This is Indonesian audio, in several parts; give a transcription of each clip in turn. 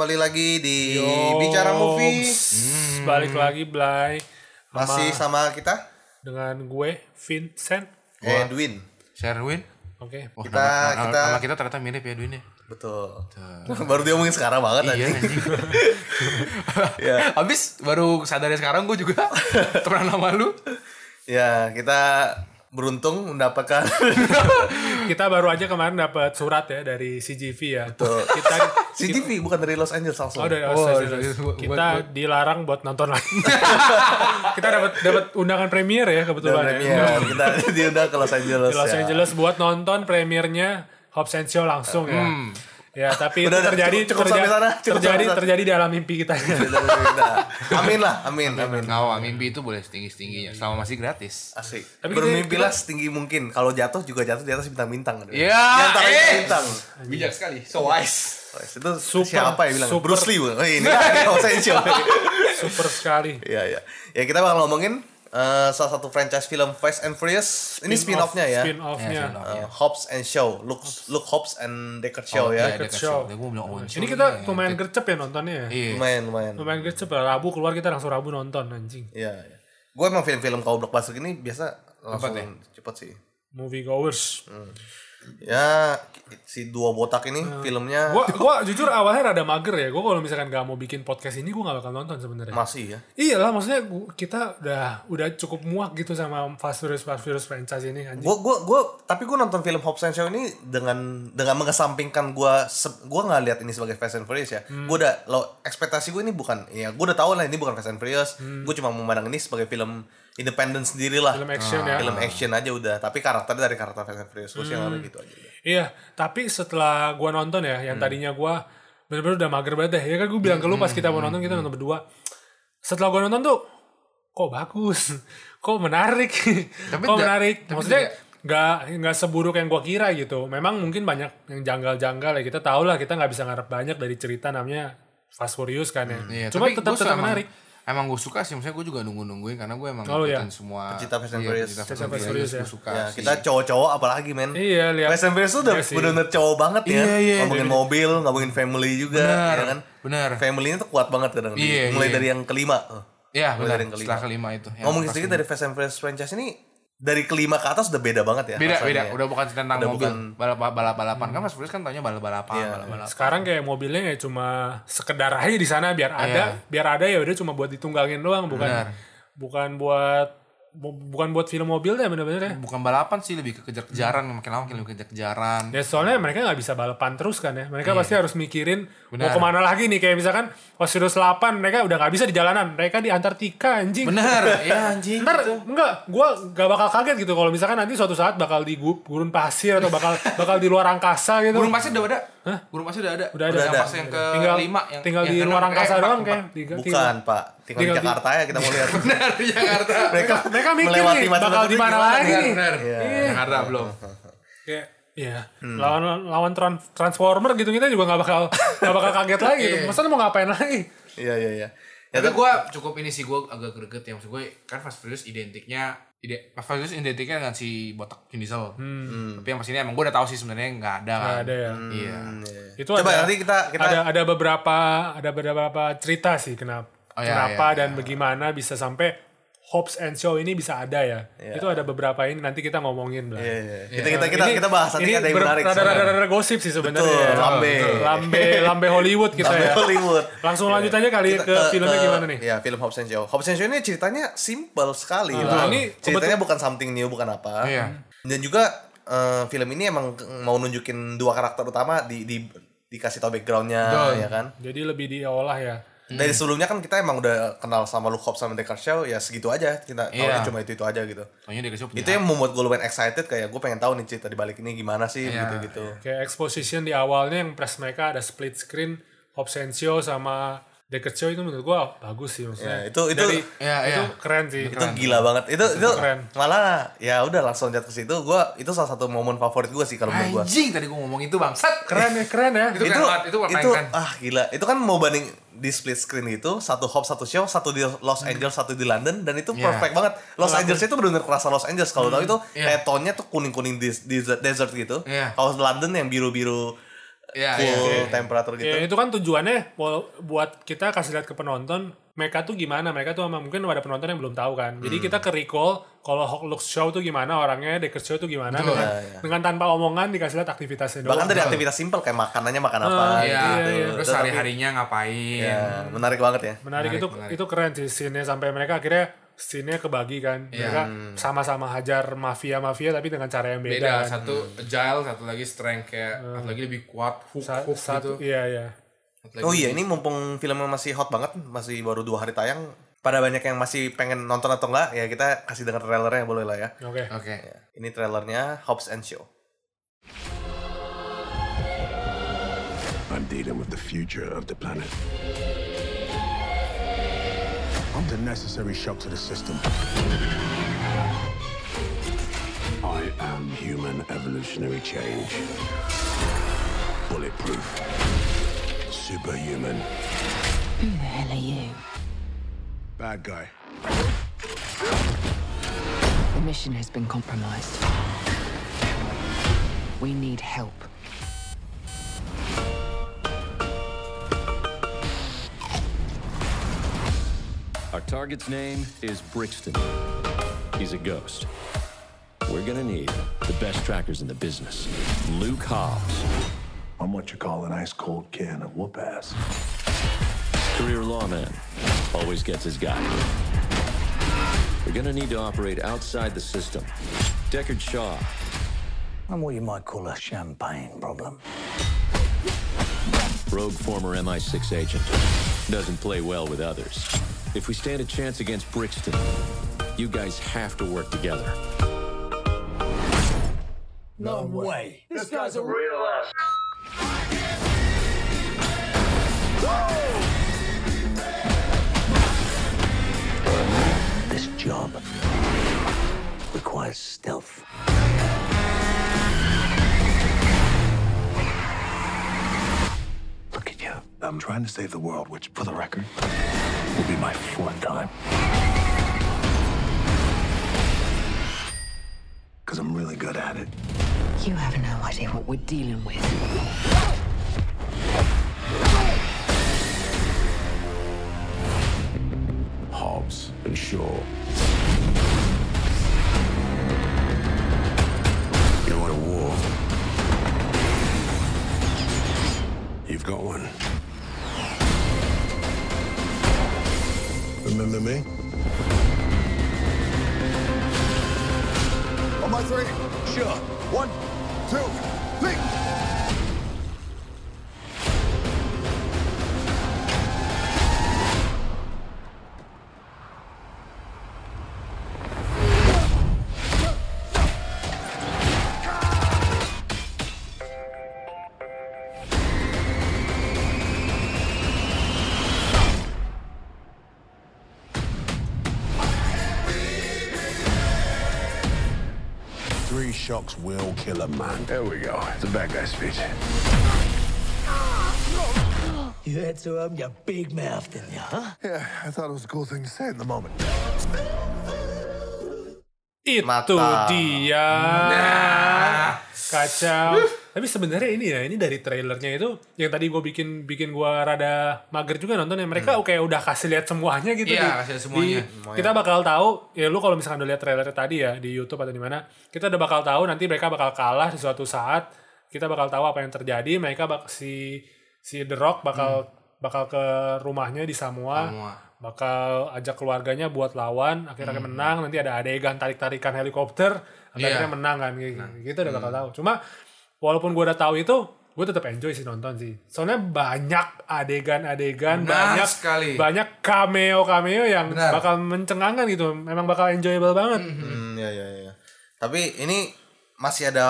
kembali lagi di Yo, Bicara Movie. s- Balik lagi Blay Masih sama kita, dengan gue Vincent. Edwin. Sherwin. Oke. Oh, Kita- nama, nama- kita- nama kita ternyata mirip ya Edwin ya. Betul. Baru dia ngomongin sekarang banget Iya anjing. Ya. Habis baru sadarnya sekarang gue juga temenan sama lu. Ya, kita beruntung mendapatkan Kita baru aja kemarin dapat surat ya dari CGV ya. Betul. Kita CTV bukan dari Los Angeles langsung. Oh, dari Oh, Los dari- Angeles. buat- Kita dilarang buat nonton lagi. kita dapat dapat undangan premier ya Dan kebetulan ya. premier. Kita diundang ke Los Angeles. Di Los ya. Angeles buat nonton premiernya Hobbs and Show langsung ya. Ya, tapi Udah, itu terjadi cukup- cukup terjadi sampai sana, cukup terjadi sana. terjadi di alam mimpi kita. Amin lah, amin, amin. Ngawa mimpi itu boleh setinggi tingginya selama masih gratis. Asik. Tapi Bermimpilah setinggi mungkin. Kalau jatuh juga jatuh di atas bintang-bintang. Iya, Di antara eh. bintang. Bijak sekali. So wise. Itu Super, siapa ya bilang? super. Bruce Lee. Oh, ini kan Los Angeles. Super sekali. Iya, iya. Ya kita bakal ngomongin eh, salah satu franchise film Fast and Furious. Ini spin-off-nya ya. Spin-off-nya. Eh, Hobbs and Show, Luke, Luke Hobbs and Deckard Show ya. Deckard Dekat Show. show. Gue bilang oh, Ini kita lumayan gercep ya nontonnya ya. Iya. Lumayan, lumayan. Lumayan gercep ya. Rabu keluar kita langsung Rabu nonton anjing. Iya, iya. Gue emang film-film kau blockbuster gini biasa langsung ya? cepet sih. Movie goers. Ya, si dua botak ini filmnya Gua gua jujur awalnya rada mager ya. Gua kalau misalkan gak mau bikin podcast ini gua gak bakal nonton sebenarnya. masih ya. Iyalah maksudnya gua- kita udah udah cukup muak gitu sama Fast Furious Fast Furious franchise ini anjing. Gue gua gua tapi gue nonton film Hobbs and Show ini dengan dengan mengesampingkan gue gue nggak lihat ini sebagai Fast and Furious ya. Hmm. Gue udah lo ekspektasi gue ini bukan ya gue udah tahu lah ini bukan Fast and Furious. Gue cuma memandang ini sebagai film independen sendiri lah. Hmm. Film action ya. Film action aja udah. Tapi karakternya dari karakter Fast and Furious. Hmm. ngalamin gitu aja. udah. Iya, tapi setelah gua nonton ya, Hmm. yang tadinya gua bener-bener udah mager banget deh. Ya kan gua bilang ke lu pas kita mau nonton kita nonton berdua. Setelah gua nonton tuh kok bagus, kok menarik, kok da- menarik. tapi Maksudnya nggak nggak seburuk yang gua kira gitu. Memang mungkin banyak yang janggal-janggal ya. Kita tahu lah kita nggak bisa ngarep banyak dari cerita namanya Fast Furious kan ya. Iya, Cuma tapi tetap tetap menarik. Emang gue suka sih, maksudnya gue juga nunggu-nungguin karena gue emang Oh, ngikutin iya. semua Pecinta Fast and iya, Furious. pecinta Pecinta Fast and Furious ya. Gue suka Ya, kita cowok-cowok apalagi men. Iya, lihat. Fast and Furious tuh udah Iya bener-bener cowok banget ya. Iya, iya. ngomongin mobil, ngomongin family juga, Bener, ya kan? bener. Family-nya tuh kuat banget kadang. di- Iya, mulai iya. dari yang kelima. Iya, Mulai benar. dari yang kelima. Setelah kelima itu. yang Ngomongin sedikit dari Fast and Furious franchise ini dari kelima ke atas udah beda banget ya. beda rasanya beda ya. udah bukan tentang Udah mobil bukan- balap balap balapan kan mas Furious kan tanya balap balapan Iya. balap balapan Sekarang kayak mobilnya ya cuma sekedar aja di sana biar ada, biar ada ya udah cuma buat ditunggangin doang, bukan Benar. bukan buat bu- bukan buat film mobil deh bener-bener ya. bukan balapan sih lebih ke kejar kejaran makin lama makin lebih kejar kejaran Ya soalnya mereka nggak bisa balapan terus kan ya. Mereka pasti harus mikirin mau Benar. ke mana lagi nih. Kayak misalkan Furious 8 mereka udah nggak bisa di jalanan. Mereka di Antartika anjing. bener ya anjing Ntar enggak, gua gak bakal kaget gitu kalau misalkan nanti suatu saat bakal di gu- gurun pasir atau bakal bakal di luar angkasa gitu. burung pasir udah ada burung pasir udah ada Udah ada. yang Udah pas yang ke tinggal lima yang tinggal yang di luar Eh, angkasa empat, doang kayak. Tiga- Bukan, Pak. Tinggal, Tinggal di di- Jakarta ya kita mau lihat. bener di Jakarta mereka Mereka mikir melewati nih bakal di mana lagi nih. bener Iya. Jakarta belum Kayak Iya, lawan lawan tran- transformer gitu kita juga nggak bakal nggak bakal kaget lagi. gitu. Masa mau ngapain lagi? Iya, iya, iya. Ya, tapi gue cukup ini sih gue agak greget ya. Maksud gue kan Fast Furious identiknya ide Fast Furious identiknya dengan si botak Vin Diesel. Tapi yang pas ini emang gue udah tahu sih sebenarnya nggak ada kan. Nggak ada ya. iya. Itu Coba ada, nanti kita kita ada ada beberapa ada beberapa cerita sih kenapa Oh, iya, kenapa iya, dan bagaimana bisa sampai Hobbs and Show ini bisa ada ya. Itu ada beberapa ini nanti kita ngomongin lah. Iya, iya. Kita kita kita Ini- kita bahas nanti ada yang ber- menarik. Rada rada rada gosip sih sebenarnya. Betul, ya. lambe. lambe lambe Hollywood kita Sampai ya. Hollywood. Langsung lanjut aja kali Kita ke filmnya gimana nih? Ya, film Hobbs and Show. Hobbs and Show ini ceritanya simple sekali lah. Nah, ini ceritanya bukan something new, bukan apa. Iya. Dan juga eh, film ini emang mau nunjukin dua karakter utama di di dikasih tau backgroundnya Betul. ya kan. Jadi lebih diolah ya. Dari sebelumnya kan kita emang udah kenal sama Luke Hobbs sama Deckard Shaw ya segitu aja kita tahu Iya. cuma itu itu aja gitu. soalnya dia kasih Itu yang membuat gue lumayan excited kayak gue pengen tahu nih cerita di balik ini gimana sih Iya. gitu gitu. Kayak exposition di awalnya yang press mereka ada split screen Hobbs and Show sama Deckard Show itu menurut gua bagus sih maksudnya. Ya, itu itu Dari, Iya, itu iya. keren sih. itu gila banget. Itu itu keren. malah ya udah langsung jatuh ke situ. Gua itu salah satu momen favorit gue sih kalau menurut gue. anjing tadi gue ngomong itu bangsat Keren ya, keren ya. Itu keren banget, itu paling itu keren. ah gila itu kan mau banding di split screen gitu satu hop satu show satu di Los Angeles satu di London dan itu Iya. perfect banget Los Angeles itu benar-benar kerasa Los Angeles kalau tahu itu Iya. kayak tone-nya tuh kuning kuning di, di desert gitu Iya. kalau London yang biru biru Iya, full iya, temperatur gitu. Ya itu kan tujuannya buat kita kasih lihat ke penonton mereka tuh gimana mereka tuh mungkin ada penonton yang belum tahu kan jadi Hmm. kita ke recall kalau Hawk Lux Show tuh gimana orangnya Decker Show tuh gimana dengan, Iya, iya. dengan tanpa omongan dikasih lihat aktivitasnya doang Bahkan dari aktivitas simpel kayak makanannya makan apa Ah, Iya, gitu. iya. terus Tapi- hari-harinya ngapain. Ya, menarik banget ya. menarik, Menarik, itu menarik. itu keren sih scene sampai mereka akhirnya scene-nya kebagi kan Iya. mereka sama-sama hajar mafia-mafia tapi dengan cara yang beda, Beda, kan. satu agile, satu lagi strength kayak satu lagi lebih kuat, hook, Sa- hook satu gitu. iya iya Oh iya, ini mumpung filmnya masih hot banget, masih baru dua hari tayang. Pada banyak yang masih pengen nonton atau enggak, ya kita kasih denger trailernya boleh lah ya. oke Oke. Ya, Ini trailernya Hobbs and Show. I'm dealing with the future of the planet. I'm the necessary shock to the system. I am human evolutionary change. Bulletproof. Superhuman. Who the hell are you? Bad guy. The mission has been compromised. We need help. Our target's name is Brixton. He's a ghost. We're gonna need the best trackers in the business. Luke Hobbs, I'm what you call an ice cold can of whoop ass. career lawman, always gets his guy. We're gonna need to operate outside the system. Deckard Shaw, I'm what you might call a champagne problem. rogue former MI6 agent, doesn't play well with others. If we stand a chance against Brixton, you guys have to work together. No way. This guy's a real ass. This job requires stealth. Look at you. I'm trying to save the world, which, for the record, will be my fourth time. Because I'm really good at it. You have no idea what we're dealing with. Hobbs and Shaw. You want a war? You've got one. Remember me? On my three. Sure. One, two, three. Three shocks will kill a man. There we go. It's a bad guy speech. You had to open your big mouth, didn't you, huh? Yeah, I thought it was a cool thing to say in the moment. itu dia Nah. kacau tapi sebenarnya ini ya ini dari trailernya itu yang tadi gue bikin bikin gue rada mager juga nonton ya mereka kayak udah kasih lihat semuanya gitu Iya, di- kasih lihat semuanya. di- kita bakal tahu ya lu kalau misalkan udah lihat trailernya tadi ya di YouTube atau di mana kita udah bakal tahu nanti mereka bakal kalah di suatu saat kita bakal tahu apa yang terjadi mereka bak si si The Rock bakal bakal ke rumahnya di Samoa, Samoa. bakal ajak keluarganya buat lawan akhirnya menang nanti ada adegan tarik-tarikan helikopter akhirnya Iya. Hmm. menang kan gitu, gitu udah bakal tahu cuma walaupun gue udah tahu itu gue tetap enjoy sih nonton sih soalnya banyak adegan-adegan banyak sekali. banyak cameo cameo yang Benar. bakal mencengangkan gitu memang bakal enjoyable banget Hmm, ya ya ya. Tapi ini masih ada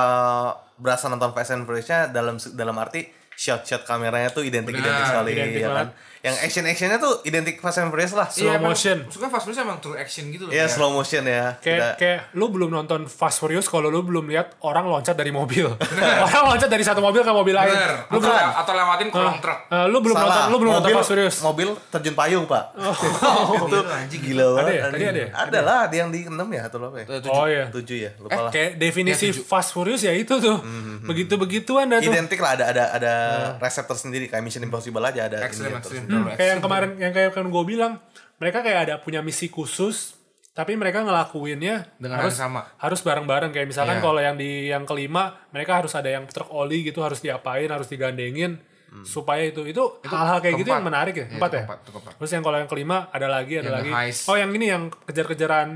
berasa nonton Fast and Furious-nya dalam dalam arti shot-shot kameranya tuh identik identik Benar, sekali identik ya banget. kan. Yang action actionnya tuh identik Fast and Furious lah. Slow emang- motion. Maksudnya Fast Furious emang true action gitu loh. Iya kayak- slow motion ya. Kayak, Kita- kayak lu belum nonton Fast Furious kalau lu belum lihat orang loncat dari mobil. orang loncat dari satu mobil ke mobil lain. Bener. Lu Atau, belum atau lewatin kolong truk. Eh, lu belum Salah. nonton lu belum nonton mobil, Fast Furious. Mobil terjun payung, Pak. Itu anjing Gila banget. Ada ya? Tadi ada ya? Ada lah, ada yang di 6 ya atau berapa ya? Eh, tujuh. Oh iya. 7 ya, lupa lah. Kayak definisi Ya. Fast Furious ya itu tuh. Hmm, Begitu-begituan dah tuh. Identik lah ada ada ada reseptor sendiri kayak Mission Impossible aja ada ekstrim. Hmm, kayak yang kemarin yang kayak kan gue bilang, mereka kayak ada punya misi khusus tapi mereka ngelakuinnya Dengan harus sama. harus bareng-bareng kayak misalkan Iya. kalau yang di yang kelima mereka harus ada yang truk oli gitu harus diapain harus digandengin supaya itu itu hal-hal kayak gitu keempat. yang menarik ya Iya, empat ya keempat, keempat. terus yang kalau yang kelima ada lagi ada Yang lagi heist. oh yang ini yang kejar-kejaran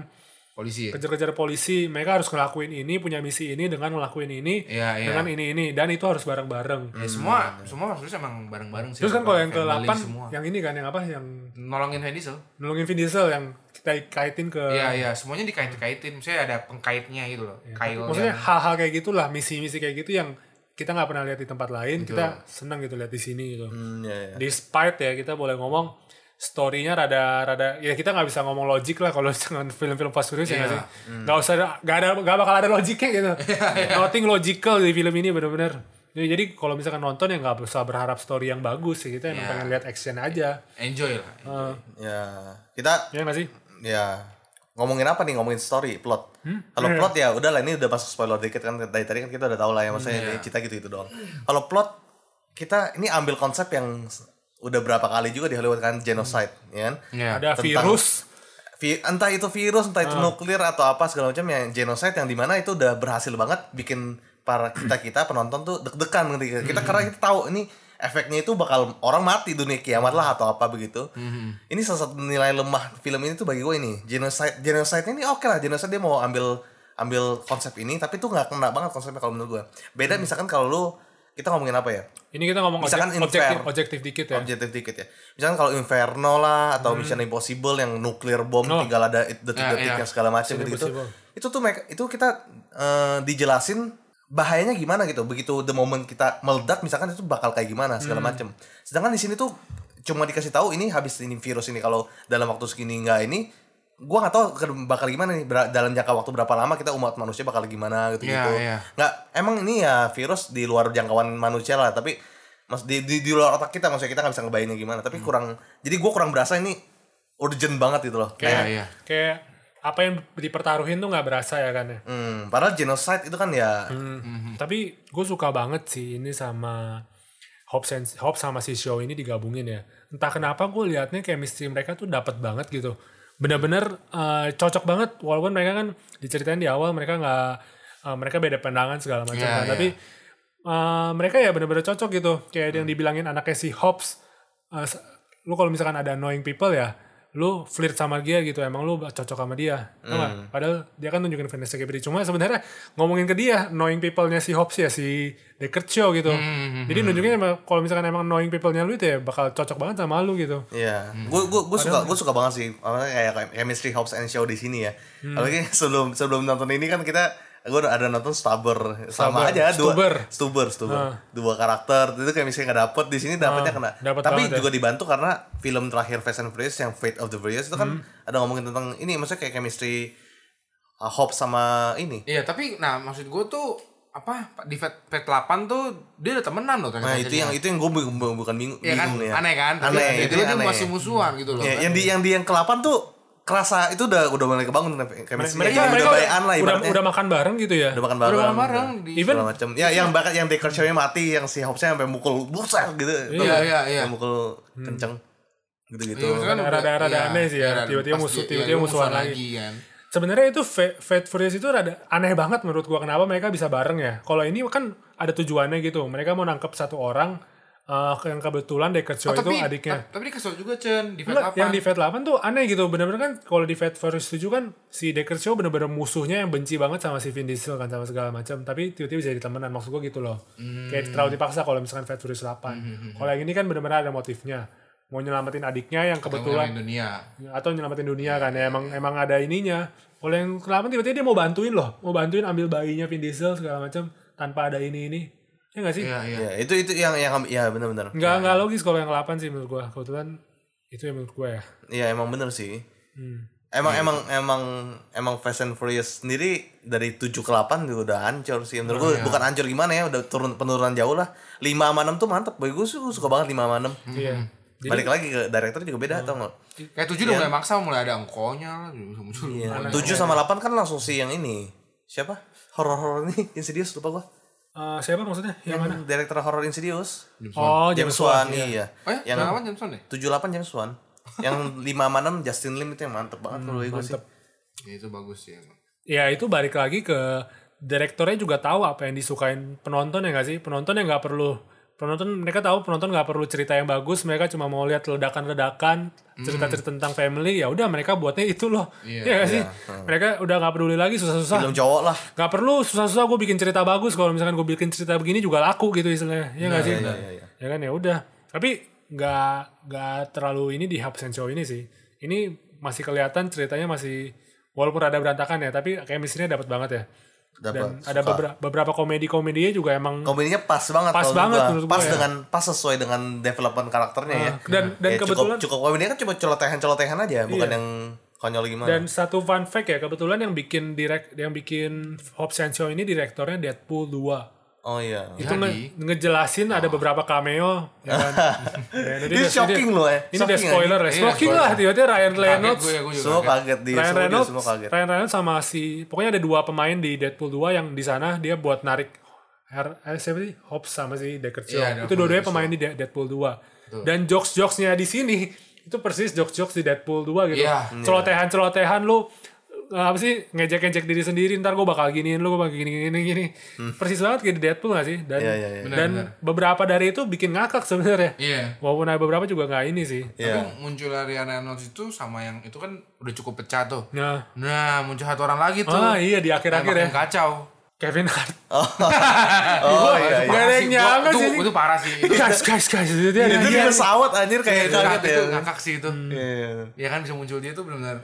Polisi. ya? kejar-kejar polisi mereka harus ngelakuin ini punya misi ini dengan ngelakuin ini Iya, iya. dengan ini ini dan itu harus bareng-bareng Ya semua semua Fast Furious emang bareng-bareng sih. terus kan kalau yang ke-8 semua. yang ini kan yang apa yang nolongin Vin Diesel. nolongin Vin Diesel yang kita kaitin ke Iya iya, semuanya dikait-kaitin. Misalnya ada pengkaitnya gitu loh. Kyle Iya. maksudnya yang- hal-hal kayak gitulah misi-misi kayak gitu yang kita nggak pernah lihat di tempat lain kita senang gitu lihat di sini gitu Hmm, ya, ya. despite ya kita boleh ngomong storynya rada rada ya kita nggak bisa ngomong logik lah kalau dengan film-film Fast Furious ya nggak Iya. sih nggak usah nggak ada nggak bakal ada logiknya gitu. Nothing logical di film ini bener-bener. Jadi, jadi kalau misalkan nonton ya nggak usah berharap story yang bagus sih kita emang Iya. pengen lihat action aja. Enjoy lah. Eh, Ya, kita ya nggak sih? Ya ngomongin apa nih? Ngomongin story plot. Kalau Iya. plot ya udah lah ini udah masuk spoiler dikit kan dari tadi kan kita udah tahu lah ya maksudnya ini cerita gitu itu doang. Kalau plot kita ini ambil konsep yang udah berapa kali juga di Hollywood kan genocide ya kan Iya. ada Tentang- virus Vi- entah itu virus entah Ah. itu nuklir atau apa segala macam yang genocide yang di mana itu udah berhasil banget bikin para kita kita penonton tuh deg-degan gitu kita Hmm. karena kita tahu ini efeknya itu bakal orang mati dunia kiamat lah atau apa begitu Hmm. ini salah satu nilai lemah film ini tuh bagi gue ini genocide genocide ini oke lah genocide dia mau ambil ambil konsep ini tapi tuh nggak kena banget konsepnya kalau menurut gue beda misalkan kalau lu kita ngomongin apa ya ini kita ngomong Misalkan objek- objektif objektif dikit ya objektif dikit ya. Misalkan kalau Inferno lah atau Mission Impossible yang nuklir bom Oh. tinggal ada detik-detik ya. yang segala macam gitu gitu. Itu tuh itu kita eh, dijelasin bahayanya gimana gitu. Begitu the moment kita meledak misalkan itu bakal kayak gimana segala Hmm. macam. Sedangkan di sini tuh cuma dikasih tahu ini habis ini virus ini kalau dalam waktu segini enggak ini gua nggak tahu ke- bakal gimana nih ber- dalam jangka waktu berapa lama kita umat manusia bakal gimana gitu gitu Iya, iya. nggak emang ini ya virus di luar jangkauan manusia lah tapi mas di, di, di luar otak kita maksudnya kita nggak bisa ngebayangin gimana tapi Hmm. kurang jadi gue kurang berasa ini urgent banget gitu loh Iya kayak iya. kayak apa yang dipertaruhin tuh nggak berasa ya kan ya hmm, padahal genocide itu kan ya Hmm. Tapi gue suka banget sih ini sama Hobbs, and, Hobbs sama si show ini digabungin ya. Entah kenapa gue liatnya chemistry mereka tuh dapat banget gitu. Bener-bener eh, cocok banget walaupun mereka kan diceritain di awal mereka nggak eh, mereka beda pandangan segala macam Iya, kan. iya. Tapi eh, mereka ya bener-bener cocok gitu. Kayak yang dibilangin anaknya si Hobbs. s- lu kalau misalkan ada annoying people ya lu flirt sama dia gitu emang lu cocok sama dia tau? Hmm. padahal dia kan nunjukin Vanessa Gabri cuma sebenarnya ngomongin ke dia knowing people-nya si Hobbs ya si Deckard Show gitu Hmm, jadi nunjukin emang kalau misalkan emang knowing people-nya lu itu ya bakal cocok banget sama lu gitu Iya, gue gue gue suka gue suka banget sih, apa kayak kayak chemistry Hobbs and Shaw di sini ya. Hmm. Apalagi sebelum sebelum nonton ini kan kita gue ada nonton Stubber sama Stubber. aja dua Stuber. Stuber Stuber Ah. dua karakter itu kayak misalnya nggak dapet di sini dapetnya Ah, kena dapet tapi ya. juga dibantu karena film terakhir Fast and Furious yang Fate of the Furious itu kan Hmm. ada ngomongin tentang ini maksudnya kayak chemistry uh, Hobbs sama ini Iya, tapi nah maksud gue tuh apa di Fat Fat 8 tuh dia udah temenan loh nah ternyata. itu yang itu yang gue bukan bingung, Iya kan bingung ya aneh kan? aneh itu itu dia aneh masih musuhan gitu loh. Ya, kan? yang di yang di yang ke-8 tuh kerasa itu udah udah mulai kebangun chemistry mereka udah mereka bayan lah udah, ibaratnya. udah makan bareng gitu ya? Udah makan Udah bareng bareng-bareng di Even- segala macam ya yang bakat yang Show mati yang si Hobbs sampai mukul buset gitu. Iya, iya, iya. Yang mukul kenceng. Gitu gitu Iya, kan Rada- udah- rada iya, aneh sih ya, iya, tiba-tiba musuh- tiba-tiba iya, musuhan lagi. kan. sebenarnya itu Fa- Fate Furious itu rada aneh banget menurut gua. Kenapa mereka bisa bareng ya? Kalau ini kan ada tujuannya gitu. Mereka mau nangkep satu orang eh, yang kebetulan Deckard Show Oh, itu tapi adiknya ta- tapi kesel juga Chen di Fat Enggak, 8. yang di Fate 8 tuh aneh gitu. Bener-bener kan kalau di Fate Furious 7 kan si Deckard Show bener-bener musuhnya yang benci banget sama si Vin Diesel kan sama segala macam. Tapi tiba-tiba jadi temenan. Maksud gue gitu loh. Kayak terlalu dipaksa kalau misalkan Fate Furious 8. Kalau yang ini kan bener-bener ada motifnya. Mau nyelamatin adiknya yang kebetulan Kebetulan dunia. atau nyelamatin dunia kan ya emang emang ada ininya. Kalau yang ke-8 tiba-tiba dia mau bantuin loh. Mau bantuin ambil bayinya Vin Diesel segala macam tanpa ada ini ini. Ya nggak sih? Iya, iya. Ya, itu itu yang yang ya benar-benar. Nggak nggak logis kalau yang 8 sih menurut gua. Kebetulan itu yang menurut gua ya. Iya, emang bener sih. Hmm. Emang emang emang emang Fast and Furious sendiri dari 7 ke 8 juga udah hancur sih. Menurut Oh, gue iya. bukan hancur gimana ya, udah turun penurunan jauh lah. 5 sama 6 tuh mantep. Bagi gue suka banget 5 sama 6. Iya. Balik lagi ke director juga beda tau gak? Kayak tujuh udah mulai maksa, mulai ada angkonya lah, bisa muncul. Iya. 7 sama 8 kan langsung si yang ini. Siapa? Horor-horor ini Insidious lupa gua. Eh, siapa maksudnya? Yang mana? Yang director horror Insidious. Oh, James James Wan, Wan. Iya. iya. Oh ya, Yang apa Jameson deh? 78 James Wan. yang 5 sama 6 Justin Lim itu yang mantep banget kalau bagi gue sih. Ya, itu bagus sih emang. Ya itu balik lagi ke direktornya juga tahu apa yang disukain penonton ya nggak sih? Penonton yang nggak perlu penonton mereka tahu penonton nggak perlu cerita yang bagus mereka cuma mau lihat ledakan-ledakan cerita-cerita tentang family ya udah mereka buatnya itu loh. Iya. ya nggak sih? mereka udah nggak peduli lagi susah-susah. Film cowok lah. nggak perlu susah-susah gue bikin cerita bagus. Kalau misalkan gue bikin cerita begini juga laku gitu istilahnya. Ya nggak sih? iya, iya, iya. ya kan ya udah. Tapi nggak nggak terlalu ini di and Show ini sih. Ini masih kelihatan ceritanya masih walaupun ada berantakan ya tapi chemistry-nya dapat banget ya dan Dapat. ada beberapa beberapa komedi-komedinya juga emang komedinya pas banget Pas banget menurut pas ya. dengan pas sesuai dengan development karakternya ya Ah, dan dan Ya, kebetulan cukup, cukup komedinya kan cuma celotehan-celotehan aja bukan Iya. yang konyol gimana dan satu fun fact ya kebetulan yang bikin direct yang bikin Hobbs and Shaw ini direktornya Deadpool 2 oh iya. Itu Jadi. nge- ngejelasin ada beberapa cameo ya kan? Ya, Ini dia- shocking dia- loh ya. ini udah spoiler ya shocking lah tiba-tiba Ryan Kaget Reynolds. gue gue juga semua kaget. kaget di Ryan dia Reynolds, semua kaget. Ryan Reynolds sama si pokoknya ada dua pemain di Deadpool 2 yang di sana dia buat narik Her, eh, siapa sih? Hobbs sama si Deckard Shaw. Iya, itu dua-duanya pemain di De- Deadpool 2 dan jokes-jokesnya di sini itu persis jokes-jokes di Deadpool 2 gitu. Iya. celotehan-celotehan lu apa sih ngejek-ngejek diri sendiri ntar gue bakal giniin lu gue bakal gini gini gini persis banget kayak di Deadpool gak sih dan Hmm. Iya, iya, iya. Benar, dan benar. beberapa dari itu bikin ngakak sebenarnya Iya. walaupun ada beberapa juga nggak ini sih Iya. Tapi munculnya Ryan Reynolds itu sama yang itu kan udah cukup pecah tuh. nah Nah, muncul satu orang lagi tuh. ah iya di Nah, akhir-akhir ya kacau. Kevin Hart oh iya iya Gak ada yang Sih, nyangka gua- sih. Itu, itu parah sih. Itu, guys guys guys itu dia itu di pesawat anjir kayak itu, kaget ya itu ngakak sih itu. Iya. Ya kan bisa muncul dia tuh benar-benar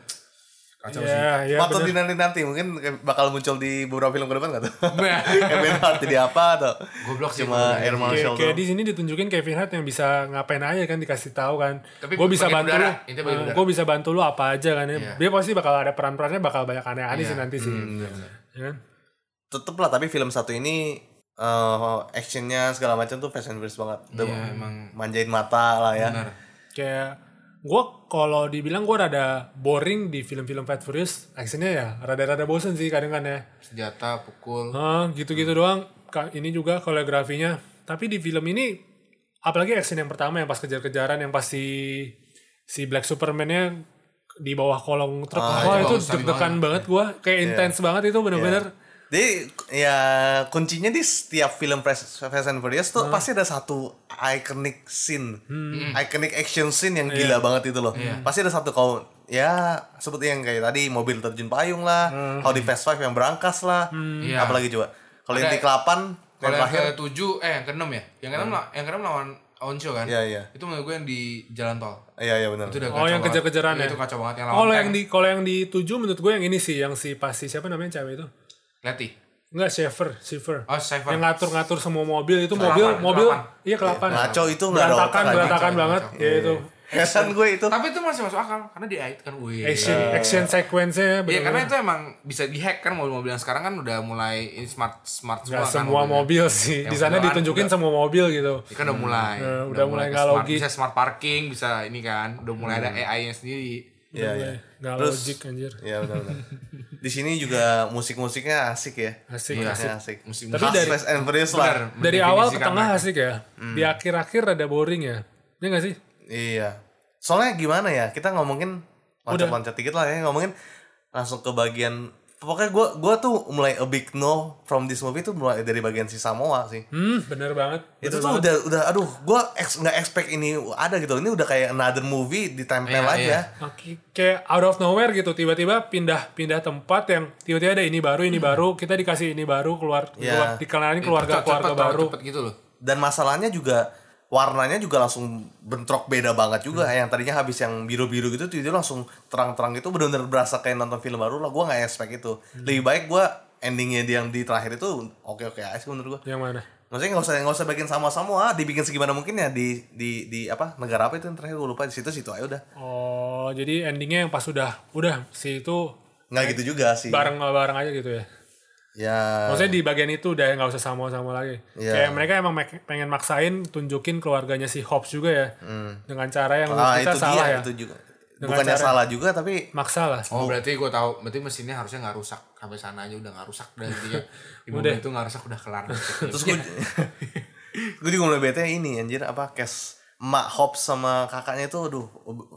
kacau sih. ya ya Patut bener. dinanti nanti mungkin bakal muncul di beberapa film ke depan gak tuh? Nah. Kevin Hart jadi apa atau Goblok sih, cuma. Air Kayak, Marshal kayak tuh? di sini ditunjukin Kevin Hart yang bisa ngapain aja kan dikasih tahu kan. Tapi gue bisa bantu lu. bagian udara. gue bisa bantu lu apa aja kan ya. Iya. Dia pasti bakal ada peran-perannya bakal banyak aneh-aneh Iya. sih nanti sih. Benar-benar. Ya kan? Tetep lah tapi film satu ini eh actionnya segala macam tuh Fast and Furious banget. Udah Iya, emang manjain mata lah ya. benar. Kayak gue kalau dibilang gue rada boring di film-film Fast Furious, actionnya ya rada-rada bosen sih kadang kan ya. Senjata, pukul. Gitu-gitu doang. Ka- Ini juga koreografinya. Tapi di film ini apalagi action yang pertama yang pas kejar-kejaran yang pas si si Black Superman-nya di bawah kolong truk. Ah, Wah, itu deg-degan banget gua. Kayak intens banget itu bener-bener. Jadi ya kuncinya di setiap film Fast, and Furious tuh pasti ada satu iconic scene, iconic action scene yang gila banget itu loh. Pasti ada satu kau ya seperti yang kayak tadi mobil terjun payung lah, kalau di Fast Five yang berangkas lah, Iya. apalagi coba. Kalau yang di kelapan yang Kalau yang terakhir, ke tujuh, eh yang ke enam ya? Yang ke enam lah, yang ke enam lawan Oncho kan? Iya, iya. Itu menurut gue yang di jalan tol. iya iya benar. Itu udah Oh, yang kejar-kejaran Iya, ya? Itu kacau banget yang lawan Kalau yang di kalau yang di tujuh menurut gue yang ini sih yang si pasti siapa namanya cewek itu? Letty. Enggak, Schaefer, Schaefer. Oh, Schaefer. Yang ngatur-ngatur semua mobil itu Kelapan, mobil mobil kelapan. iya kelapan. Ngaco itu nggak ada berantakan otak berantakan banget. ngaco. Ya itu. Heran gue itu. Tapi itu masih masuk akal karena di IT kan wih. Action action sequence-nya Iya karena itu emang bisa dihack kan mobil-mobil yang sekarang kan udah mulai ini smart smart semua kan semua mobilnya. mobil sih. Di sana udah- ditunjukin udah- semua mobil gitu. Ini kan udah mulai. Eh, udah mulai ke nggak smart- logis. Bisa smart parking, bisa ini kan. Udah mulai ada AI-nya sendiri. Iya iya. Nggak Terus- logik anjir. Iya benar benar. Di sini juga musik-musiknya asik ya. Asik, Iya, asik. Asik. Musik- Tapi dari Fast and Furious lah. Dari awal ke tengah mereka. asik ya. Di akhir-akhir ada boring ya. Iya nggak sih? Iya. Soalnya gimana ya? Kita ngomongin loncat-loncat dikit lah ya, ngomongin langsung ke bagian pokoknya gue gua tuh mulai a big no from this movie tuh mulai dari bagian si Samoa sih. Hmm, bener banget. itu Bener tuh banget. udah udah aduh gue ex, nggak expect ini ada gitu. Ini udah kayak another movie ditempel Iya, aja. iya. Oke, kayak out of nowhere gitu tiba-tiba pindah pindah tempat yang tiba-tiba ada ini baru ini baru kita dikasih ini baru keluar Iya. keluar dikenalin keluarga Cepet, keluarga baru cepet gitu loh. Dan masalahnya juga warnanya juga langsung bentrok beda banget juga. Hmm. Yang tadinya habis yang biru-biru gitu tiba-tiba langsung terang-terang gitu bener-bener berasa kayak nonton film baru lah. Gue nggak expect itu. Hmm. Lebih baik gue endingnya di- yang di terakhir itu oke-oke aja sih menurut gue. yang mana Maksudnya nggak usah nggak usah bikin sama-sama, ah, dibikin segimana mungkin ya di di di apa negara apa itu yang terakhir gue lupa di situ situ aja udah. Oh, jadi endingnya yang pas udah udah si itu Nggak gitu juga sih. bareng bareng aja gitu ya. Ya. Maksudnya di bagian itu udah nggak usah sama-sama lagi. Iya. Kayak mereka emang pengen maksain tunjukin keluarganya si Hobbs juga ya. Dengan cara yang menurut ah, kita itu salah dia, ya. itu juga. Dengan Bukannya cara- salah juga tapi Maksa lah. Oh berarti gue tahu, berarti mesinnya harusnya nggak rusak sampai sana aja udah nggak rusak dan dia di mobil itu nggak rusak udah kelar. terus gue gue juga mulai bete ini anjir apa case emak Hobbs sama kakaknya itu aduh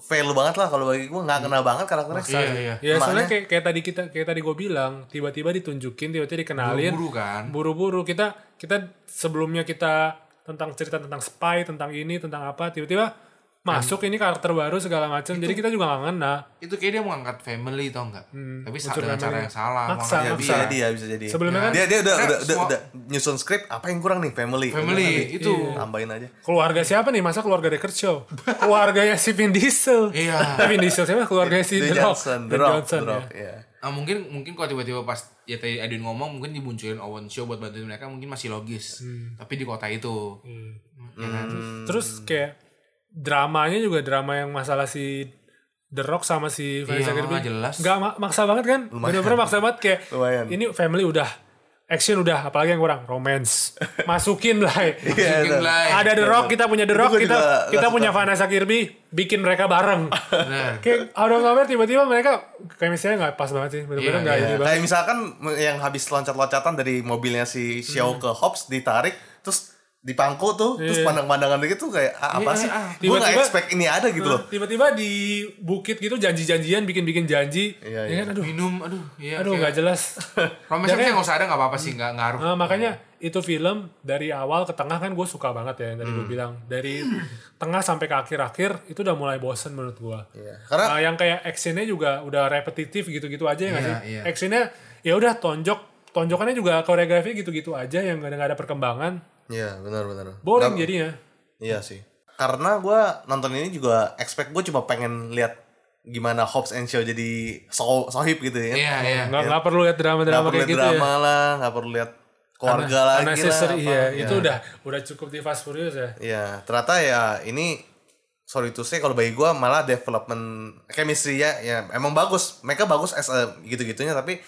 fail banget lah kalau bagi gue nggak kena banget karakternya. Iya iya. Ya soalnya kayak, kayak tadi kita kayak tadi gue bilang tiba-tiba ditunjukin tiba-tiba dikenalin. Buru-buru kan. buru-buru. Kita kita sebelumnya kita tentang cerita tentang spy tentang ini tentang apa tiba-tiba masuk ini karakter baru segala macam jadi kita juga nggak ngena Itu kayak dia mau ngangkat family tau nggak? Tapi sa- unsur dengan cara yang salah. Maksa, ya maksa. bisa dia. jadi ya bisa jadi Sebelumnya kan- dia dia udah Karena udah, udah, udah nyusun skrip apa yang kurang nih family Family itu. tambahin aja keluarga siapa nih masa keluarga Deckard Show keluarganya si Vin Diesel Iya. Vin Diesel siapa keluarganya si The The Rock Johnson The Rock Johnson The ya. Rock ya Nah, mungkin mungkin kalau tiba-tiba pas ya tadi Edwin ngomong mungkin dimunculin Owen Show buat bantuin mereka mungkin masih logis. Tapi di kota itu. Ya kan? Terus kayak dramanya juga drama yang masalah si The Rock sama si Vanessa Iya, Kirby. jelas. Nggak ma- maksa banget kan? Bener-bener maksa banget kayak Lumayan. ini family udah action udah apalagi yang kurang romance masukin lah Iya, Mungkin ada. lah. ada The Rock kita punya The Rock kita kita punya Vanessa Kirby bikin mereka bareng kayak out of nowhere tiba-tiba mereka kayak misalnya nggak pas banget sih bener-bener Iya, nggak iya. ini banget kayak misalkan yang habis loncat-loncatan dari mobilnya si Xiao ke Hobbs ditarik terus dipangku tuh terus Iya. pandang-pandangan dikit tuh kayak ah, apa Iya, sih ah. gue nggak Tiba-tiba- expect ini ada gitu loh tiba-tiba di bukit gitu janji-janjian bikin-bikin janji Iya, ya iya. kan aduh Minum, aduh, iya. aduh nggak jelas Makanya- nggak usah ada nggak apa-apa sih, nggak ngaruh. Nah, makanya itu film dari awal ke tengah kan gue suka banget ya yang tadi Hmm. gue bilang dari tengah sampai ke akhir-akhir itu udah mulai bosen menurut gue. Iya. Karena- Nah, yang kayak actionnya juga udah repetitif gitu-gitu aja ya nggak Iya, sih? iya. Actionnya ya udah tonjok tonjokannya juga koreografi gitu-gitu aja yang gak ada, nggak ada perkembangan. Iya benar-benar Boring Nggak- jadinya. iya sih karena gue nonton ini juga expect gue cuma pengen lihat gimana Hobbs and Shaw jadi so sohib gitu ya Iya, iya. Nggak nggak perlu lihat drama-drama kayak gitu drama ya. lah nggak perlu lihat keluarga lagi lah iya. Iya. Itu udah udah cukup di Fast Furious ya. Iya, ternyata ya ini sorry to say kalau bagi gua malah development chemistry ya ya emang bagus. Mereka bagus as a gitu-gitunya tapi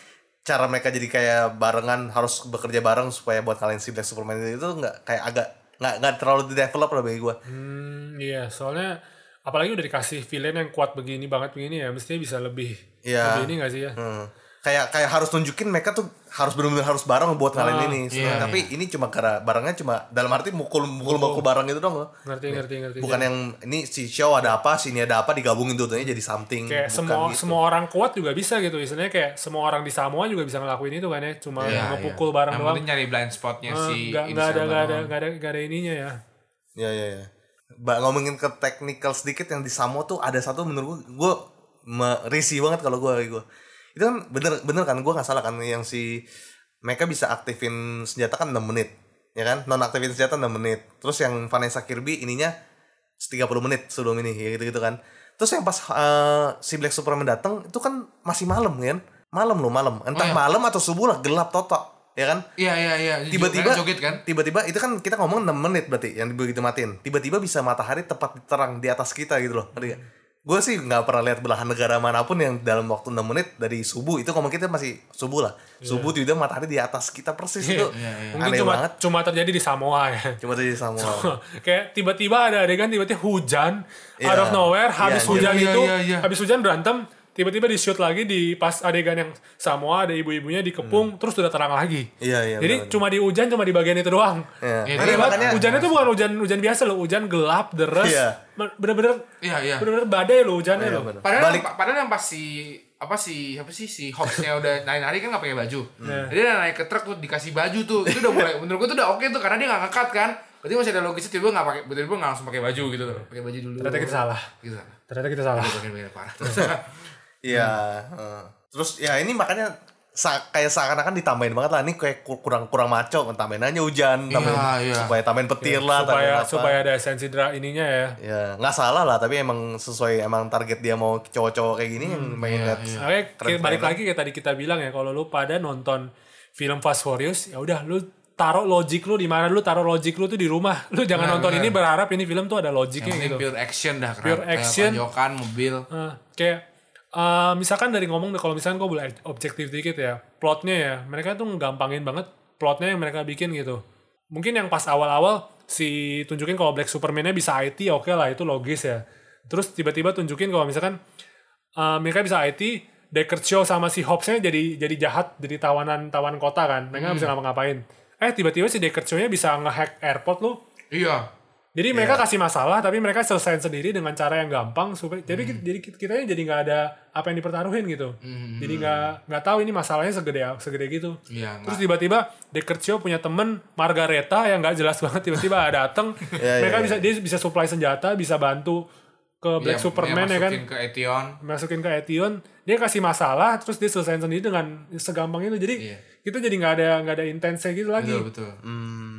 cara mereka jadi kayak barengan harus bekerja bareng supaya buat kalian si Black Superman itu nggak kayak agak nggak nggak terlalu di develop lah bagi gua. Hmm, iya, soalnya apalagi udah dikasih villain yang kuat begini banget begini ya, mestinya bisa lebih Iya. lebih ini gak sih ya? Hmm. Kayak kayak harus tunjukin mereka tuh harus benar-benar harus bareng buat Ah, kalian ini. iya, tapi ini cuma karena barengnya cuma dalam arti mukul mukul mukul bareng itu dong loh. Ngerti, ngerti, ngerti. Bukan yang ini si show ada apa, sini ada apa digabungin tuh jadi something. kayak Bukan semua gitu. semua orang kuat juga bisa gitu istilahnya kayak semua orang di Samoa juga bisa ngelakuin itu kan ya cuma Iya, ngepukul iya. bareng Yang doang nyari blind spotnya Eh, si Idris nggak ada nggak ada nggak ada nggak ada ininya ya Ya ya ya. Ba ngomongin ke technical sedikit yang di Samo tuh ada satu menurut gue gue risih banget kalau gue gue. Itu kan bener bener kan gue nggak salah kan yang si mereka bisa aktifin senjata kan 6 menit. Ya kan? Non aktifin senjata 6 menit. Terus yang Vanessa Kirby ininya 30 menit sebelum ini ya gitu-gitu kan. Terus yang pas eh, si Black Superman datang itu kan masih malam kan? Malam loh malam. Entah Oh, iya. malam atau subuh lah gelap total. Ya kan? Iya, iya, iya. tiba-tiba joget kan? tiba-tiba itu kan kita ngomong 6 menit berarti yang begitu matiin tiba-tiba bisa matahari tepat terang di atas kita gitu loh ngerti gak? Gue sih nggak pernah lihat belahan negara mana pun yang dalam waktu 6 menit dari subuh. Itu ngomong kita masih subuh lah. Subuh tiba-tiba matahari di atas kita persis itu mungkin aneh cuma banget. cuma terjadi di Samoa ya. Cuma terjadi sama kayak tiba-tiba ada adegan tiba-tiba hujan Iya. out of nowhere habis Iya, hujan iya, itu iya, iya. habis hujan berantem tiba-tiba di shoot lagi di pas adegan yang Samoa ada ibu-ibunya dikepung terus udah terang lagi Iya, iya, jadi benar. cuma di hujan cuma di bagian itu doang ya. Iya, Makanya- iya, makanya hujannya tuh bukan hujan hujan biasa loh hujan gelap deres Iya. bener-bener Iya, iya. bener-bener badai loh hujannya Iya, loh benar. Padahal Balik- yang, padahal yang pas si apa sih apa sih si Hobbsnya udah nari-nari kan nggak pakai baju. Nah. Jadi dia naik ke truk tuh dikasih baju tuh. Itu udah mulai menurut gua tuh udah oke tuh karena dia nggak ngekat kan. Berarti masih ada logisnya tiba nggak pakai tiba-tiba nggak langsung pakai baju gitu tuh. Pakai baju dulu. ternyata kita salah Gitu. ternyata kita salah Bagian bagian parah. Iya. heeh. Terus ya ini makanya sa- kayak seakan-akan ditambahin banget lah ini kayak ku- kurang kurang maco tambahin aja hujan tambahin iya. supaya tambahin petir lah supaya apa. supaya ada esensi dra ininya ya ya nggak salah lah tapi emang sesuai emang target dia mau cowok-cowok kayak gini yang main lihat Oke, kayak Keren-keren balik lagi kayak tadi kita bilang ya, kalau lu pada nonton film Fast Furious, ya udah lu taruh logic lu di mana lu taruh logic lu tuh di rumah lu jangan Benar, nonton benar. ini berharap ini film tuh ada logiknya gitu pure action dah. Pure action. Tanjokan, mobil. Eh, kayak eh, misalkan dari ngomong kalau misalkan gue boleh objektif dikit ya plotnya ya mereka tuh gampangin banget plotnya yang mereka bikin gitu. Mungkin yang pas awal-awal si tunjukin kalau Black Superman-nya bisa IT oke lah itu logis ya. Terus tiba-tiba tunjukin kalau misalkan eh, mereka bisa IT Deckard Shaw sama si Hobbs-nya jadi jadi jahat jadi tawanan tawanan kota kan. Mereka nggak bisa ngapa-ngapain. Eh tiba-tiba si Deckard Shaw-nya bisa ngehack airport lu. Iya. Jadi mereka kasih masalah tapi mereka selesaiin sendiri dengan cara yang gampang supaya jadi Hmm. jadi kita jadi nggak ada apa yang dipertaruhin gitu. Jadi nggak nggak tahu ini masalahnya segede segede gitu. Iya, Terus tiba-tiba Shaw punya temen Margareta yang nggak jelas banget tiba-tiba datang. Iya, mereka iya, bisa dia bisa supply senjata, bisa bantu ke Black Iya, Superman dia ya kan. masukin ke Etion. Masukin ke Etion, dia kasih masalah terus dia selesaiin sendiri dengan segampang itu. Jadi Iya. kita jadi nggak ada nggak ada intensnya gitu lagi. Betul, betul.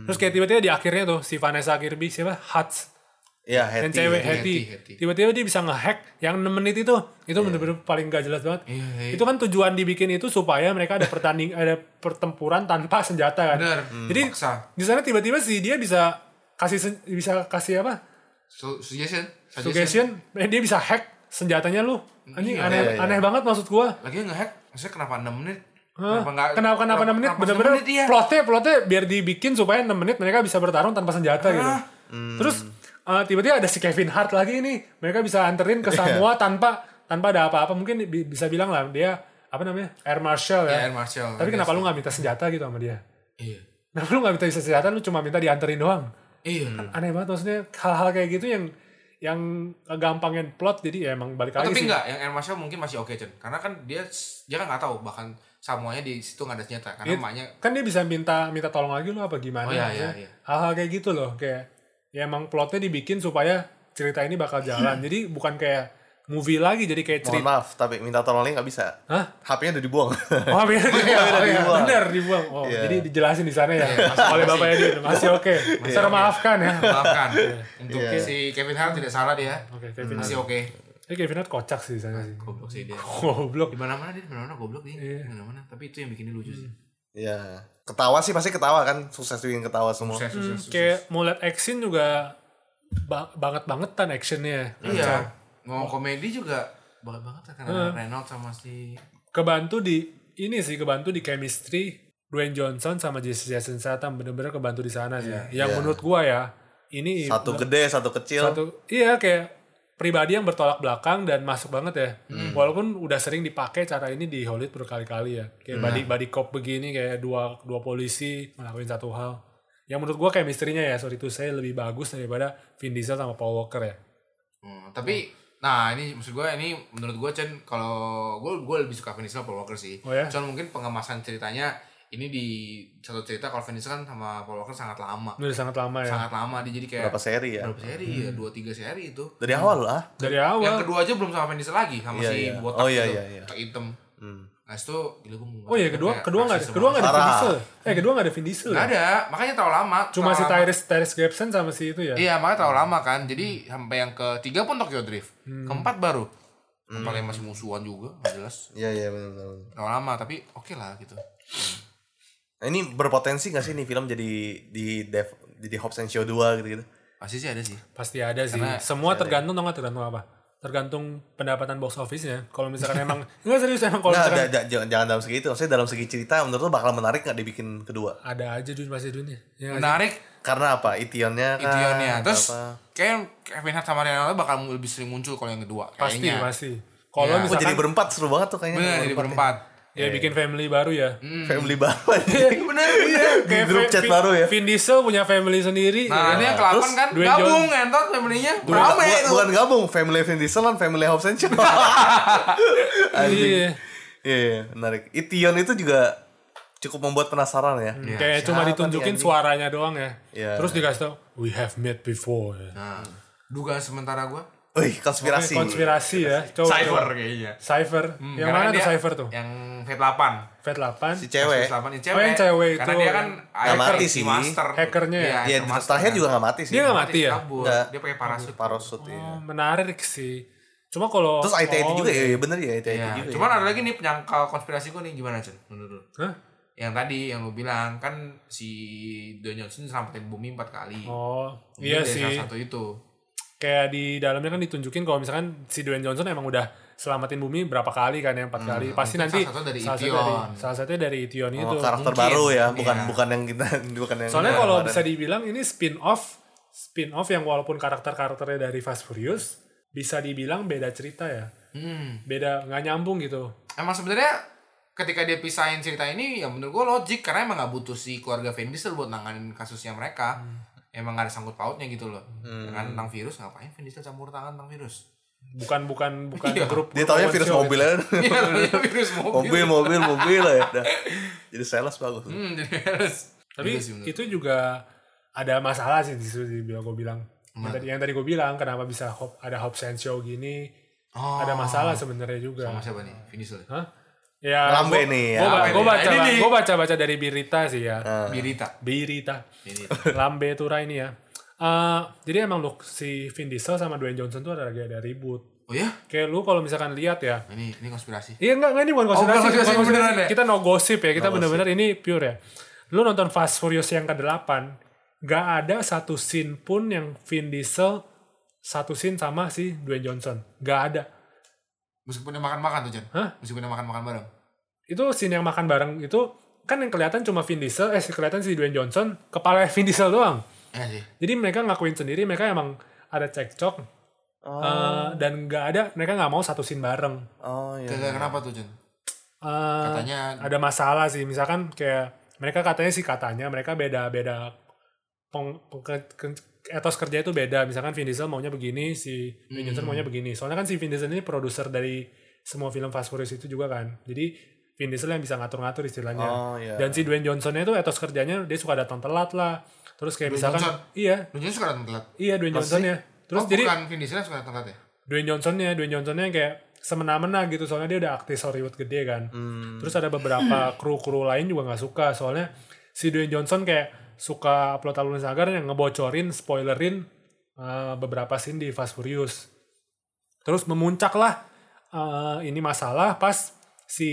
Terus kayak tiba-tiba di akhirnya tuh si Vanessa Kirby siapa? Huts Iya, yang Hattie. cewek Hattie, Hattie. Hattie. Tiba-tiba dia bisa ngehack yang 6 menit itu. Itu bener-bener paling gak jelas banget. Iya, iya. Itu kan tujuan dibikin itu supaya mereka ada pertanding ada pertempuran tanpa senjata kan. Bener. Jadi Paksa. di sana tiba-tiba sih dia bisa kasih bisa kasih apa? Su- Suggestion. Suggestion, eh, dia bisa hack senjatanya lu. Anjing Iya, aneh iya, iya. aneh banget maksud gua. Lagi ngehack. Maksudnya kenapa 6 menit? Hah? Kenapa? Kenapa kenapa 6 menit? Bener-bener 6 menit, iya. plotnya plotnya biar dibikin supaya 6 menit mereka bisa bertarung tanpa senjata gitu. Terus eh, tiba-tiba ada si Kevin Hart lagi nih. Mereka bisa anterin ke Samoa tanpa tanpa ada apa-apa. Mungkin bi- bisa bilang lah dia apa namanya? Air Marshal ya. Iya, Air Marshal. Tapi kenapa lu nggak minta senjata gitu sama dia? Iya. Kenapa lu nggak minta senjata lu cuma minta dianterin doang? Iya. Aneh banget maksudnya hal-hal kayak gitu yang yang gampangin plot jadi ya emang balik Oh, lagi tapi sih. enggak, yang Air Marshal mungkin masih oke, Chen. Karena kan dia dia kan nggak tahu bahkan semuanya di situ nggak ada senjata karena Iya, emaknya kan dia bisa minta minta tolong lagi lo apa gimana Oh, iya, maksudnya. iya, iya. hal-hal kayak gitu loh kayak ya emang plotnya dibikin supaya cerita ini bakal jalan jadi bukan kayak movie lagi jadi kayak Mohon cerita maaf, tapi minta tolongnya nggak bisa. Hah? HP-nya udah dibuang. Oh, bener, oh, iya, dibuang. bener dibuang. Oh, Iya. jadi dijelasin di sana ya. Oleh bapaknya dia masih oke. Termaafkan ya. maafkan untuk Iya. si Kevin Hart tidak salah dia. Oke, Kevin Masih Hart. oke. Eh, Kevin Hart kocak sih di sana sih. Goblok sih dia. Goblok. Di mana-mana dia di mana-mana goblok dia. Iya. Di mana-mana. Tapi itu yang bikin dia lucu sih. Iya. Ketawa sih pasti ketawa kan. Sukses bikin ketawa semua. Sukses, sukses, sukses. Kayak mau liat action juga ba banget bangetan actionnya. Iya. Mau komedi juga banget banget ya, karena Reynolds sama si kebantu di ini sih kebantu di chemistry Dwayne Johnson sama Jason Jason Statham bener-bener kebantu di sana sih. Yang Iya. menurut gua ya ini Satu gede, satu kecil. satu iya kayak pribadi yang bertolak belakang dan masuk banget ya. Hmm. Walaupun udah sering dipakai cara ini di Hollywood berkali-kali ya. Kayak Hmm. body body cop begini kayak dua dua polisi ngelakuin satu hal. Yang menurut gua kayak misterinya ya sorry itu saya lebih bagus daripada Vin Diesel sama Paul Walker ya. Hmm, tapi nah ini maksud gue ini menurut gue Chen kalau gue gue lebih suka Diesel Paul Walker sih. Oh ya? Cuman mungkin pengemasan ceritanya ini di satu cerita kalau Diesel kan sama Paul Walker sangat lama. Ini udah sangat lama ya. Sangat lama dia jadi kayak Berapa seri ya? berapa seri ya dua tiga seri itu. Dari awal lah. Dari awal. Yang kedua aja belum sama Diesel lagi sama Iya, si iya. botak Oh, iya, itu, iya, iya. hitam. Hmm. Nah itu gila gue Oh iya kedua kedua nggak ada kedua nggak ada Vin. Diesel. Eh kedua nggak ada Vin Diesel. Nggak ya? ada makanya terlalu lama. Cuma terlalu si lama. Tyrese Tyrese Gibson sama si itu ya. Iya makanya terlalu lama kan. Jadi sampai yang ketiga pun Tokyo Drift. Hmm. Keempat baru. Keempat yang masih musuhan juga nggak jelas. Iya, iya benar-benar. Terlalu lama tapi oke lah gitu. Nah, ini berpotensi gak sih nih film jadi di dev jadi Hobbs and Show 2 gitu-gitu? Pasti sih ada sih. Pasti ada sih. Semua tergantung tau nggak tergantung apa? Tergantung pendapatan box office-nya. Kalau misalkan emang enggak serius emang kalau Nggak, misalkan jangan, jangan dalam segi itu. Maksudnya dalam segi cerita menurut lo bakal menarik gak dibikin kedua? ada aja dunia pasti dunia. Ya, nggak sih? Menarik Karena apa? Itionnya kan? Itionnya. Terus apa? kayak Kevin Hart sama Ronaldo bakal lebih sering muncul kalau yang kedua. pasti kayaknya. pasti. Kalau Iya. Oh, misalkan jadi berempat seru banget tuh kayaknya. Bener jadi ya. Ya bikin family baru ya. Hmm. Family banget. Bener iya. Di grup chat baru ya. Vin Diesel punya family sendiri. Nah ini yang ke-8 Terus kan Dwayne gabung entot family-nya. Rame bukan, itu. bukan gabung, Family Vin Diesel kan Family Hobbs and Shaw. Anjing. Iya. Iya, iya, menarik. Ition itu juga cukup membuat penasaran ya. Kayak cuma siapa ditunjukin nih, anjing? suaranya doang ya. Iya. Terus dikasih tau, we have met before. Ya. Nah, dugaan sementara gua Wih, konspirasi. Konspirasi ya. Coba, Cypher coba. kayaknya. Cypher. Hmm, yang karena mana tuh Cypher tuh? Yang V8. V8. Si cewek. V8 ini Oh, yang cewek Karena itu. dia kan Nggak mati si sih. Master. Hackernya ya? Iya, hacker master terakhir kan. juga gak mati sih. Dia nggak mati ya? Kabur. Nggak. Dia pakai parasut. Parasut. Oh, menarik sih. Cuma kalau Terus IT oh, juga ya, iya bener ya IT Iya. juga. Cuman ya. ada lagi nih penyangkal konspirasi gua nih gimana, Cen? Menurut lu? Hah? yang tadi yang lu bilang kan si Dwayne Johnson selamatin bumi empat kali. Oh, Mungkin iya sih. Salah satu itu. Kayak di dalamnya kan ditunjukin kalau misalkan si Dwayne Johnson emang udah selamatin bumi berapa kali kan ya empat kali. Pasti nanti salah satu dari salah satu Ition. dari salah satunya dari Ition Oh, itu. karakter mungkin. baru ya, bukan Iya. bukan yang kita bukan yang Soalnya kalau bisa dibilang ini spin off, spin off yang walaupun karakter-karakternya dari Fast Furious bisa dibilang beda cerita ya. Hmm. Beda nggak nyambung gitu. Emang sebenarnya ketika dia pisahin cerita ini ya menurut gue logik karena emang gak butuh si keluarga Vin Diesel buat nanganin kasusnya mereka. Emang gak ada sangkut pautnya gitu loh. Dengan tentang virus ngapain Vin Diesel campur tangan tentang virus? Bukan bukan bukan Iya. grup dia taunya grup virus mobil aja. Iya, virus mobil. mobil, mobil, mobil lah ya. Dah. Jadi sales bagus. Hmm, jadi harus. Tapi Juga sih menurut itu juga ada masalah sih di situ dibilang gue bilang. Yang tadi, yang tadi gue bilang kenapa bisa hop, ada Hobbs and Show gini Oh. ada masalah sebenarnya juga. Sama siapa nih? Vin Diesel. Hah? Ya, Lambe gua- nih ya. Gua, Lambe gua nih. baca, gua baca baca dari berita sih ya. Birita. Berita. Birita. Lambe Tura ini ya. Eh, jadi emang look si Vin Diesel sama Dwayne Johnson tuh ada lagi ada ribut. Oh ya? Kayak lu kalau misalkan lihat ya. Ini ini konspirasi. Iya enggak, enggak ini bukan bukan konspirasi. konspirasi, bukan konspirasi. beneran ya? Kita no gossip ya, kita bener-bener ini pure ya. Lu nonton Fast Furious yang ke-8, gak ada satu scene pun yang Vin Diesel satu scene sama si Dwayne Johnson. Gak ada. Meskipun dia makan-makan tuh, Jan. Hah? Meskipun dia makan-makan bareng. Itu scene yang makan bareng itu kan yang kelihatan cuma Vin Diesel, eh kelihatan si Dwayne Johnson, kepala Vin Diesel doang. Iya sih. Jadi mereka ngakuin sendiri, mereka emang ada cekcok, Oh, eh, dan gak ada, mereka nggak mau satu scene bareng. oh iya. Gara-gara kenapa tuh, Jan? Eh, Katanya ada masalah sih misalkan kayak mereka katanya sih katanya mereka beda beda peng, peng- ke- ke- etos kerja itu beda misalkan Vin Diesel maunya begini si Vin Johnson maunya begini soalnya kan si Vin Diesel ini produser dari semua film Fast Furious itu juga kan jadi Vin Diesel yang bisa ngatur-ngatur istilahnya Oh, iya. dan si Dwayne Johnsonnya itu etos kerjanya dia suka datang telat lah terus kayak Dwayne misalkan Johnson? iya Jan suka datang telat. iya Dwayne Johnsonnya terus oh, jadi bukan Vin Diesel yang suka datang telat ya? Dwayne Johnsonnya, Dwayne Johnsonnya yang kayak semena-mena gitu soalnya dia udah aktif Hollywood gede kan. Terus ada beberapa kru-kru lain juga nggak suka soalnya si Dwayne Johnson kayak suka upload upload Instagram yang ngebocorin, spoilerin uh, beberapa scene di Fast Furious. Terus memuncak lah uh, ini masalah pas si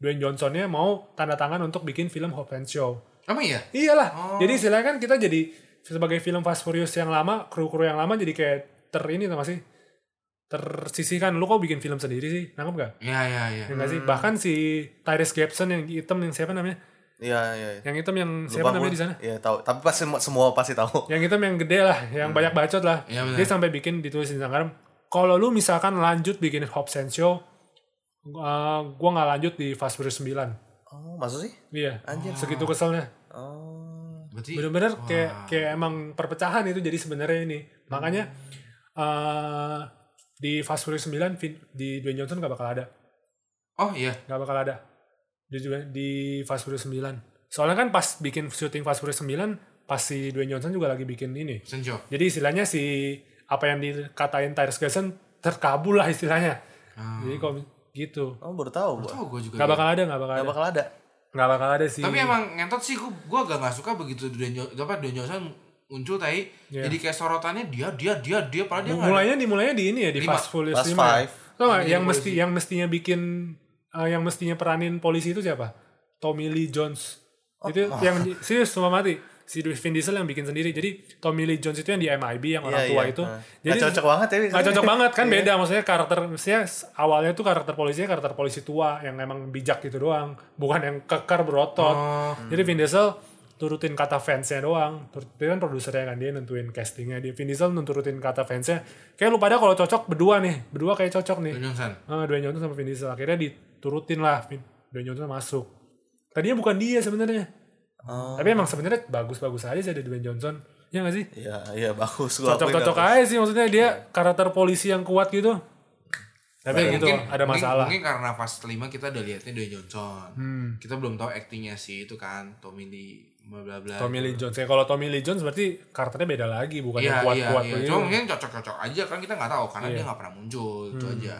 Dwayne Johnsonnya mau tanda tangan untuk bikin film Hope and Show. Emang iya? Iyalah. Jadi istilahnya kan kita jadi sebagai film Fast Furious yang lama, kru-kru yang lama jadi kayak ter ini gak sih? Tersisihkan. Lu kok bikin film sendiri sih? Nangkep gak? Iya, iya, iya. Ya nggak sih? Bahkan si Tyrese Gibson yang hitam yang siapa namanya? Iya, iya. iya. Yang hitam yang Lupa siapa namanya di sana? Iya, tahu. Tapi pasti semua, semua pasti tahu. Yang hitam yang gede lah, yang banyak bacot lah. Iya, benar. Dia sampai bikin ditulis di Instagram, kalau lu misalkan lanjut bikin Hobbs and Show, uh, gua nggak lanjut di Fast Furious 9. Oh, maksud sih? Iya, segitu keselnya. Oh. Berarti bener-bener kayak kayak emang perpecahan itu jadi sebenarnya ini makanya eh di Fast Furious 9 Vin- di Dwayne Johnson gak bakal ada Oh iya. gak bakal ada di juga di Fast Furious 9 soalnya kan pas bikin syuting Fast Furious 9 pas si Dwayne Johnson juga lagi bikin ini Senjo. jadi istilahnya si apa yang dikatain Tyrese Gibson terkabul lah istilahnya jadi kok gitu Oh, baru tahu gua. Oh, gue juga. gak bakal ada gak bakal Gak ada bakal ada. gak bakal ada sih Tapi emang ngentot sih gue gue agak gak suka begitu Dwayne apa Dwayne Johnson muncul tai Iya. jadi kayak sorotannya dia dia dia dia padahal dia nggak ada. mulainya dimulainya di ini ya di Lima. Fast Furious Fast 5 Five. Tau gak, Bikin yang mesti yang mestinya bikin eh, yang mestinya peranin polisi itu siapa Tommy Lee Jones itu yang di- serius semua mati si Vin Diesel yang bikin sendiri. Jadi Tommy Lee Jones itu yang di MIB yang orang Iya, tua iya. itu. Nah. jadi Nggak cocok banget ya. nggak cocok banget kan Iya. beda. Maksudnya karakter maksudnya awalnya tuh karakter polisinya karakter polisi tua yang emang bijak gitu doang. Bukan yang kekar berotot. Oh. jadi Vin Diesel turutin kata fansnya doang. Dia kan produsernya kan dia nentuin castingnya. Dia Vin Diesel nurutin kata fansnya. Kayak lu pada kalau cocok berdua nih. Berdua kayak cocok nih. Dwayne Johnson. Ah, Dwayne Johnson sama Vin Diesel. Akhirnya diturutin lah. Vin, Dwayne Johnson masuk. Tadinya bukan dia sebenarnya Oh. tapi emang sebenarnya bagus-bagus aja sih ada Dwayne Johnson ya gak sih Iya, iya bagus. Cocok-cocok aja sih maksudnya dia karakter polisi yang kuat gitu tapi gitu ada mungkin- masalah Mungkin karena pas kelima kita udah liatnya Dwayne Johnson. Hmm. Kita belum tahu aktingnya si itu kan Tommy Lee bla bla bla. Tommy Lee Jones ya kalau Tommy Lee Jones berarti karakternya beda lagi bukan Iya yang iya kuat-kuat iya. begitu. Cuma mungkin cocok-cocok aja kan kita nggak tahu karena Iya. dia nggak pernah muncul itu Hmm. aja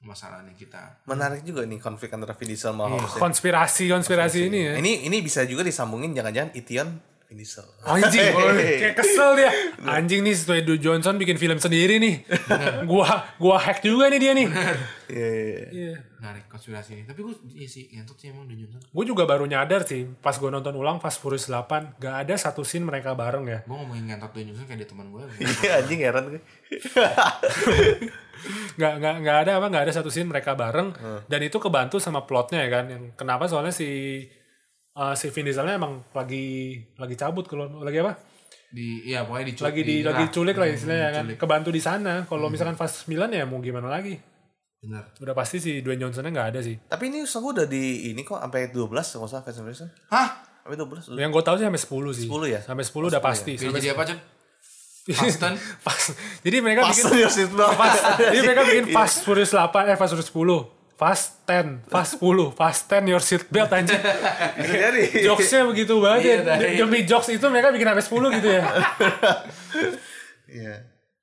masalahnya kita. Menarik juga nih konflik antara Vin Diesel sama Iya, Hobbs ya. konspirasi konspirasi ini ya Ini ini bisa juga disambungin jangan-jangan Ition Diesel. Anjing, kayak kesel dia. Anjing nih Dwayne Johnson bikin film sendiri nih. gua gua hack juga nih dia nih. Iya, iya, iya. Iya. Menarik konspirasi ini. Tapi gue iya sih ngentot sih emang Dwayne Johnson. Gue juga baru nyadar sih pas gue nonton ulang Fast Furious 8 gak ada satu scene mereka bareng ya. Gue ngomongin ngentot Dwayne Johnson kayak dia teman gue. Iya, anjing heran gue. Nggak nggak nggak ada apa nggak ada satu scene mereka bareng dan itu kebantu sama plotnya ya kan. Yang kenapa soalnya si eh, si Vin Dieselnya emang lagi lagi cabut kalau lagi apa? di iya pokoknya diculik. lagi di lagi culik lah istilahnya ya kan. Kebantu di sana. Kalau misalkan Fast 9 ya mau gimana lagi? Bener. Udah pasti si Dwayne Johnsonnya nggak ada sih. Tapi ini setahu gue udah di ini kok sampai 12 kalau nggak salah Fast kan? Hah? Sampai 12. Yang gue tahu sih sampai 10 sih. 10 ya? Sampai 10 udah pasti. Dia Sampai jadi apa Chan? Fasten? Fast. Jadi mereka Pas bikin ya. Fast. Jadi mereka bikin Fast Furious 8 eh Fast Furious 10. Fast 10, Fast 10, Fast 10 your seat belt anjing. Bisa jadi. Jokesnya begitu banget Iya, ya. Demi jokes itu mereka bikin sampai 10 gitu ya. Iya.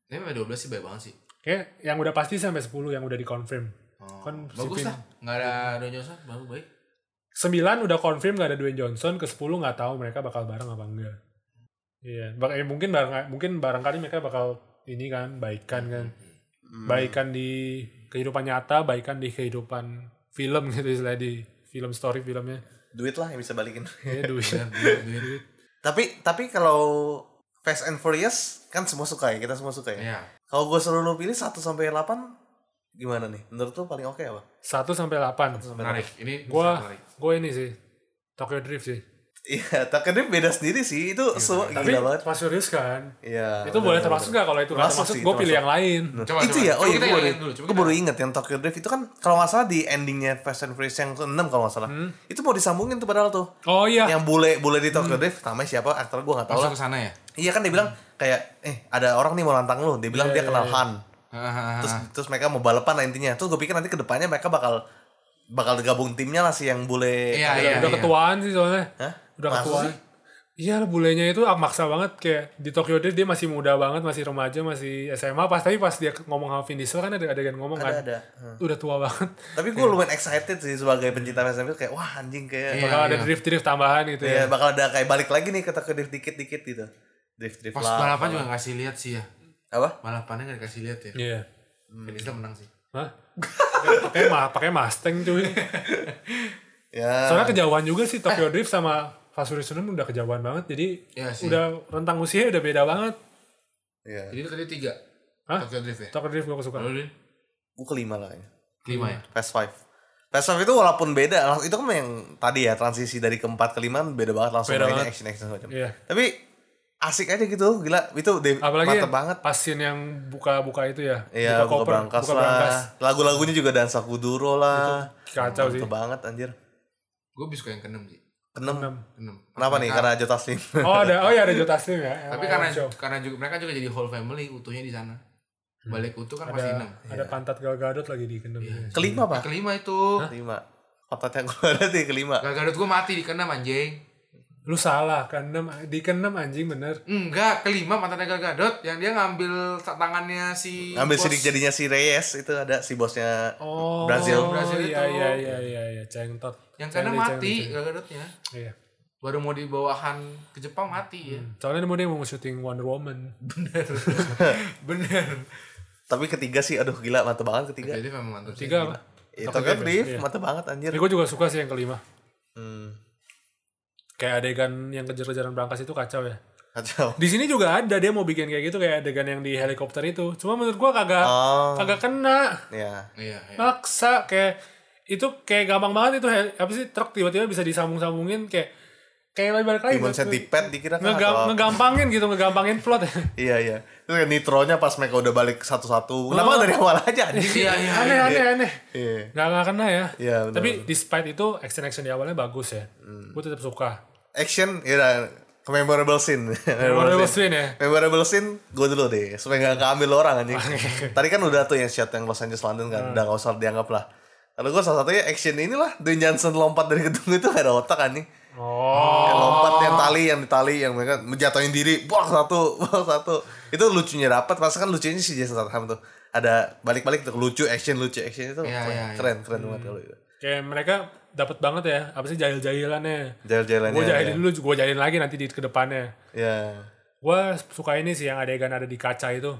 Tapi sampai 12 sih baik banget sih. Kayak yang udah pasti sampai 10 yang udah dikonfirm. Kan si Bagus lah. Nggak ada Dwayne Johnson. Bagus baik. 9 udah confirm gak ada Dwayne Johnson, ke 10 nggak tahu mereka bakal bareng apa enggak. Iya, eh, mungkin bareng mungkin barangkali mereka bakal ini kan baikan kan. Baikan di kehidupan nyata, baikan di kehidupan film gitu istilahnya di film story filmnya. Duit lah yang bisa balikin. Ya duit. tapi tapi kalau Fast and Furious kan semua suka ya, kita semua suka ya. Iya. Kalau gue selalu pilih 1 sampai 8 gimana nih? Menurut lu paling oke apa? 1 sampai 8. Menarik. Ini Gua menarik. gua ini sih Tokyo Drift sih. Iya, Takene beda sendiri sih. Itu semua Tapi gila banget. Fast Furious kan. Iya. itu boleh termasuk gak kalau itu nggak Termasuk gue pilih termasuk. yang lain. Coba, itu coba. ya, oh iya gue baru, lain dulu, coba gue baru inget yang Tokyo Drift itu kan kalau nggak salah di endingnya Fast and Furious yang ke-6 kalau nggak salah. Itu mau disambungin tuh padahal tuh. Oh iya. Yang bule bule di Tokyo Drift namanya siapa aktor gue nggak tahu Masuk lah. ke sana ya? Iya kan dia bilang kayak eh ada orang nih mau nantang lu. Dia bilang Iya, dia iya, kenal iya. Han. Hahaha. Terus terus mereka mau balapan lah intinya. Terus gue pikir nanti ke depannya mereka bakal bakal gabung timnya lah sih yang bule. Iya, udah, iya, udah iya. ketuaan sih soalnya. Hah? Udah sih? Iya bulenya itu maksa banget kayak di Tokyo Drift dia masih muda banget, masih remaja, masih SMA pas tapi pas dia ngomong sama Vin Diesel kan ada adegan ngomong Ada kan. ada. Hmm. Udah tua banget. Tapi gue lumayan excited sih sebagai pencinta Fast and Furious kayak wah anjing kayak Iya, Bakal ada iya. drift-drift tambahan gitu Iya, ya. bakal ada kayak balik lagi nih ke Tokyo Drift dikit-dikit gitu. Drift-drift Pas lah. balapan juga nggak kasih lihat sih ya. Apa? Balapannya nggak dikasih lihat ya. Iya. Vin Diesel menang sih. Hah? pakai mah pakai Mustang cuy. Ya. Soalnya kejauhan juga sih Tokyo Drift sama Fast Furious 6 udah kejauhan banget. Jadi Iya sih. udah rentang usia udah beda banget. Iya. Jadi itu tadi tiga. Hah? Tokyo Drift ya? Tokyo Drift gue suka. Lalu? Gue kelima lah kayaknya. Kelima ya? Fast Five. Fast Five itu walaupun beda, itu kan yang tadi ya transisi dari keempat ke lima beda banget langsung Beda mainnya banget. action action macam. Iya. Tapi asik aja gitu, gila. Itu Apalagi mantep banget. pas scene yang buka-buka itu ya. Iya, buka, koper, berangkas buka lah. Lagu-lagunya juga dansa kuduro lah. Kacau sih. Mantep banget anjir. Gue lebih suka yang keenam sih. Keenam. Keenam. Kenapa nih? Mereka- Karena Joe Taslim. Oh ada, oh ya ada Joe Taslim ya. Tapi karena show. karena juga mereka juga jadi whole family utuhnya di sana. Balik utuh kan pasti ada enam. ada pantat Gal Gadot lagi di kendem. kelima, Pak. Kelima itu. Kelima. Otot yang gue ada di kelima. Gal Gadot gue mati di keenam anjing. Lu salah, kendem di kendem anjing bener. Enggak, kelima mantannya Gal Gadot yang dia ngambil tangannya si Ambil bos. sidik jadinya si Reyes itu ada si bosnya Oh, Brazil. Brazil iya, itu. iya iya iya iya cengtot. Yang keenam Charlie, mati Gal Gadotnya. Iya. Baru mau dibawahan ke Jepang mati ya. Soalnya dia mau syuting Wonder Woman. Bener. Tapi ketiga sih aduh gila mantep banget ketiga. Jadi memang mantap sih. Tiga apa? Itu kan iya. mantep banget anjir. Ini gue juga suka sih yang kelima. Hmm. Kayak adegan yang kejar-kejaran berangkas itu kacau ya. Kacau. Di sini juga ada dia mau bikin kayak gitu kayak adegan yang di helikopter itu. Cuma menurut gua kagak Oh. kagak kena. Ya. Iya, iya. Maksa kayak itu kayak gampang banget itu apa sih truk tiba-tiba bisa disambung-sambungin kayak kayak lagi balik lagi. Human centipede dikira kan Ngegam- atau- ngegampangin gitu, ngegampangin plot. Iya iya. Terus kayak nitronya pas mereka udah balik satu-satu. Kenapa nggak dari awal aja anjing? Iya, iya. aneh, aneh, aneh. Iya. Nggak, nggak kena ya. Iya, benar, Tapi. Hmm. despite itu action-action di awalnya bagus ya. Gue tetap suka. Action ya memorable scene. Memorable scene ya. Memorable scene gue dulu deh supaya nggak keambil orang anjing. Tadi kan udah tuh yang shot yang Los Angeles London kan, udah nggak usah dianggap lah. Kalau gue salah satunya action inilah Dwayne Johnson lompat dari gedung itu gak ada otak anjing. Oh. Yang lompat yang tali yang di tali yang mereka menjatuhin diri, buang satu, buang satu. Itu lucunya dapat, masa kan lucunya si Jason Statham tuh. Ada balik-balik tuh lucu action lucu action itu Iya, iya, iya. keren keren banget kalau itu. kayak mereka dapat banget ya apa sih jahil-jahilannya Jalan-jalannya. gue jahilin ya. dulu gue jahilin lagi nanti di ke depannya Ya. gue suka ini sih yang adegan ada di kaca itu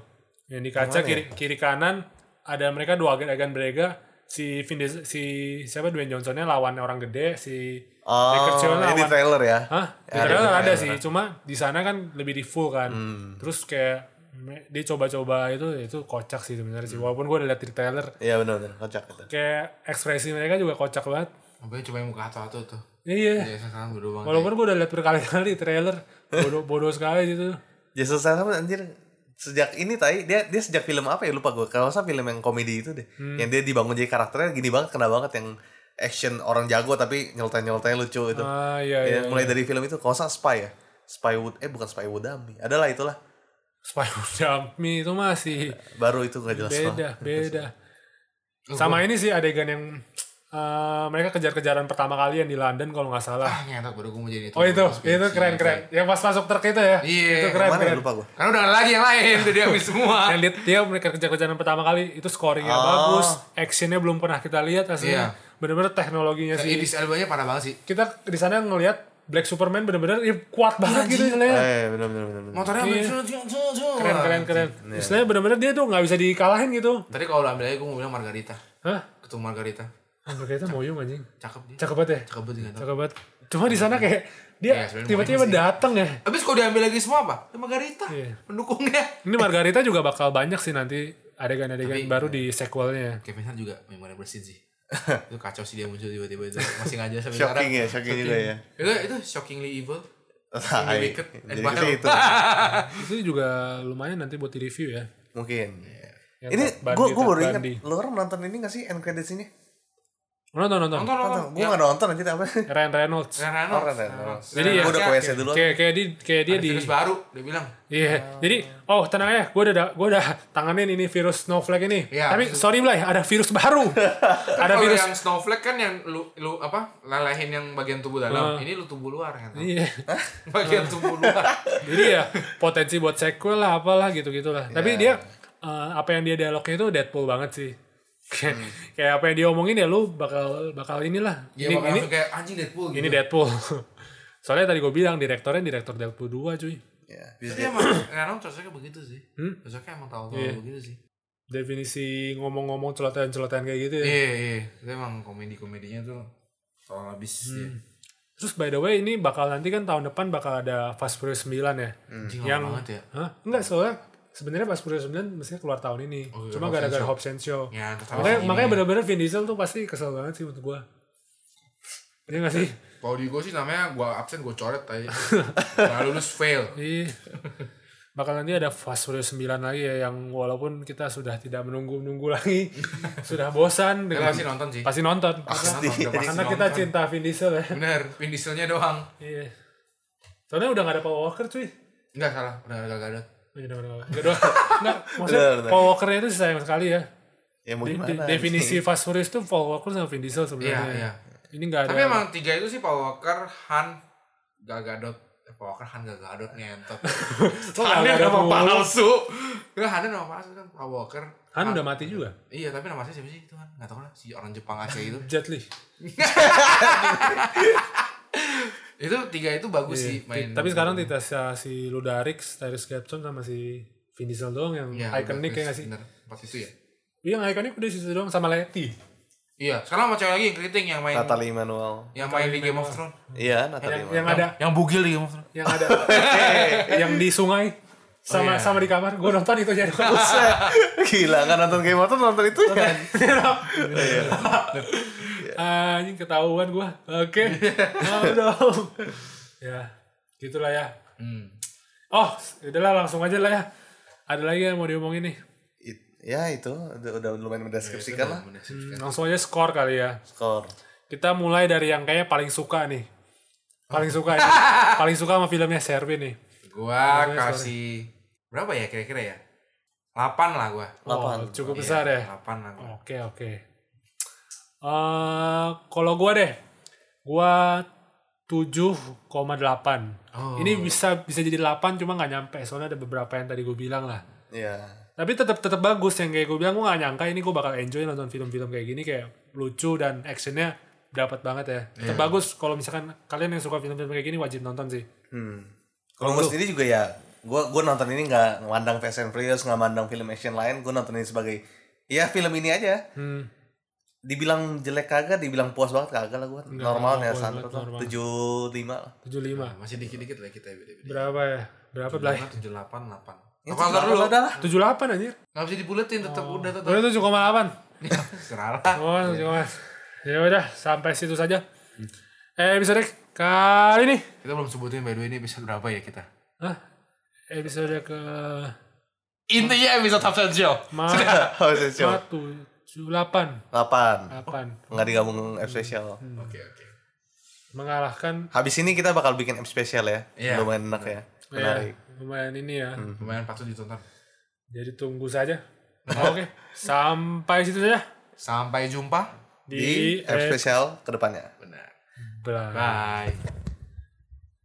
yang di kaca kiri kiri kanan ada mereka dua adegan berega si Vin Diesel, si siapa Dwayne Johnsonnya lawan orang gede si Oh, ini di lawan trailer ya. Hah? Di Ya, trailer ada, ada, ada. sih, cuma di sana kan lebih di full kan. Hmm. Terus kayak dia coba-coba itu itu kocak sih sebenarnya Hmm. sih. Walaupun gue udah liat di trailer, Iya benar benar kocak itu. kayak ekspresi mereka juga kocak banget. Apalagi coba yang muka atau tuh. Iya. Ya sekarang bodoh banget. Walaupun gue udah liat berkali-kali di trailer, bodoh bodoh sekali gitu. Jason Statham anjir sejak ini tai dia dia sejak film apa ya lupa gue kalau salah film yang komedi itu deh Hmm. yang dia dibangun jadi karakternya gini banget kena banget yang action orang jago tapi nyeloteh lucu itu Ah iya Ya, iya. mulai dari film itu kalau salah spy ya Spywood eh bukan Spywood Dummy adalah itulah Spider Dummy itu masih baru itu nggak jelas beda beda. Sama ini sih adegan yang eh, mereka kejar-kejaran pertama kali yang di London kalau nggak salah. Ah, baru gue mau jadi itu. Oh itu, itu keren keren. Yang pas masuk truk itu ya. Iya. Itu keren mana ya keren. lupa gue Karena udah lagi yang lain, udah diambil semua. yang lihat dia mereka kejar-kejaran pertama kali itu scoringnya Oh. bagus, actionnya belum pernah kita lihat Iya. aslinya. Bener-bener teknologinya sih. Idris Elba-nya parah banget sih. Kita di sana ngelihat Black Superman bener-bener ya, kuat banget gitu ngeliat. eh benar benar benar. Motornya Iya. Keren keren keren. Istilahnya bener-bener dia tuh nggak bisa dikalahin gitu. Tadi kalau lo ambil aja gue mau bilang Margarita. Hah? Ketemu Margarita. Berkaitan moyung anjing. Cakep dia. Cakep banget ya. Cakep banget kan. Cakep banget. Cuma di sana kayak Iya, dia sebenarnya tiba-tiba sih. datang ya. Habis kalau diambil lagi semua apa? Ya Margarita. Iya. Pendukungnya. Ini Margarita juga bakal banyak sih nanti adegan-adegan baru di sequelnya. Kevin Hart juga memang bersin sih. itu kacau sih dia muncul tiba-tiba itu. Masih ngajar sampai shocking sekarang. ya shocking juga ya Itu, itu shockingly evil. Tai. wicked and jadi itu Itu juga lumayan nanti buat di review ya. mungkin Yang ini Bundy, gue baru ingat lo orang nonton ini gak sih end credits ini Nonton nonton. Nonton nonton. gue gak nonton anjir apa Ryan Reynolds. Ryan Oh, Reynolds. Ryan Reynolds. Jadi ya, gue udah ke WC dulu Kayak kayak di kayak dia Ada di virus baru dia bilang. Iya. Jadi oh tenang ya, gue udah gue udah tanganin ini virus snowflake ini. Iya, Tapi maksud- sorry Blay, ada virus baru. ada Kalau virus. yang snowflake kan yang lu lu apa lelehin yang bagian tubuh dalam. Ini lu tubuh luar kan. Iya. bagian tubuh luar. Jadi ya potensi buat sequel lah apalah gitu-gitulah. Tapi dia eh, apa yang dia dialognya itu Deadpool banget sih. Kayak kayak apa yang dia omongin ya lu bakal bakal inilah. Ya ini bakal ini kayak anjing Deadpool gitu. ini Deadpool. Soalnya tadi gue bilang direktornya direktor Deadpool 2 cuy. ya Tapi emang Reynolds cocoknya begitu sih. Hmm? Cocoknya emang tahu-tahu Iya. begitu sih. Definisi ngomong-ngomong celotehan-celotehan kayak gitu ya. Iya, iya. Itu emang komedi-komedinya tuh soal habis dia. Terus by the way ini bakal nanti kan tahun depan bakal ada Fast Furious 9 ya. Anjing yang banget ya. Hah? Enggak soalnya sebenarnya Fast Furious 9 mestinya keluar tahun ini. Oh, iya, Cuma gara-gara Shaw. Hobbs and Show. Ya, makanya habis makanya ini. bener-bener Vin Diesel tuh pasti kesel banget sih untuk gua. Iya gak sih? Kalau di gue sih namanya gue absen gue coret tadi. Nah lulus fail. Iya. Bakal nanti ada Fast Furious 9 lagi ya yang walaupun kita sudah tidak menunggu-nunggu lagi. sudah bosan dengan pasti nonton sih. Pasti nonton. Pasti nonton, udah pasti Karena kita nonton. cinta Vin Diesel ya. Bener, Vin Dieselnya doang. Iya. Soalnya udah gak ada Paul Walker cuy. Enggak salah, udah ada Gadot. Iya, udah, udah, udah. Enggak, doang. Enggak, maksudnya. Paul Walker-nya itu sayang sekali ya. ya mau gimana di- definisi Fast Furious itu Paul Walker sama Vin Diesel sebenarnya. Iya, iya. Ini enggak ada. Tapi emang tiga itu sih Paul Walker, Han, Gal Gadot. Eh, Paul Walker, Han, Gal Gadot ngentot. Nggak Han ada nama palsu. Enggak, Han nama palsu kan Paul Walker. Han udah mati juga. Iya, tapi nama asli siapa sih itu kan? Enggak tahu lah, si orang Jepang Aceh itu. Jet Li. itu tiga itu bagus sih main. Tapi sekarang tidak si Ludarix, Tyrese Gibson sama si Vin Diesel doang yang Iya, ikonik udah, ya nggak sih? Bener, empat itu ya. Iya yang ikonik udah situ doang sama Letty. Iya, sekarang cewek lagi yang keriting yang main Natalie Manuel yang main di Game of Thrones. iya Natalie Yang, Manuel yang ada Yang bugil di Game of Thrones. yang ada yang di sungai sama iya. sama di kamar. Gue nonton itu jadi. gila kan nonton Game of Thrones nonton itu kan Anjing ketahuan gua. Oke. Mau dong. ya, gitulah ya. Hmm. Oh, udahlah langsung aja lah ya. Ada lagi yang mau diomongin nih. It- ya itu udah, udah lumayan mendeskripsikan lah Hmm, langsung aja skor kali ya. skor Kita mulai dari yang kayaknya paling suka nih. Paling suka ini. paling suka sama filmnya Sherwin nih. Gua kasih berapa ya kira-kira ya? 8 lah gua. Oh, cukup besar ya. 8 lah gua. Oke, oke. Eh, kalau gua deh, gua 7,8. Oh. Ini bisa bisa jadi 8 cuma nggak nyampe. Soalnya ada beberapa yang tadi gue bilang lah. ya tapi tetap tetap bagus yang kayak gue bilang. Gue gak nyangka ini gue bakal enjoy nonton film-film kayak gini. Kayak lucu dan actionnya dapat banget ya. Tetap bagus. Kalau misalkan kalian yang suka film-film kayak gini wajib nonton sih. Kalau gue sendiri juga ya, gue gue nonton ini nggak mandang Fast and Furious, nggak mandang film action lain, gue nonton ini sebagai ya film ini aja. hmm dibilang jelek kagak dibilang puas banget kagak lah gue normal ya santai tujuh lima tujuh lima. Masih dikit dikit lah kita ya, beda -beda. berapa ya? Berapa belah tujuh delapan delapan. Ya, Kalau dulu tujuh delapan anjir. Nggak bisa dibuletin tetap oh. udah tetap udah tujuh koma delapan. Oh tujuh koma ya udah sampai situ saja. Hmm. Eh episode kali ini. Kita belum sebutin by the way ini episode berapa ya kita? Hah? episode ke intinya episode substansial. Mata, substansial. Matu. 8. 8. 8. Enggak digabung m spesial. Hmm. hmm. Oke, okay, oke. Okay. Mengalahkan Habis ini kita bakal bikin m special ya. Yeah. Lumayan enak ya. Iya, Menarik. Yeah, lumayan ini ya. Hmm. Lumayan patut ditonton. Jadi tunggu saja. Nah, oke. Okay. Sampai situ saja. Sampai jumpa di, di special spesial ke depannya. Benar. Bye. Bye.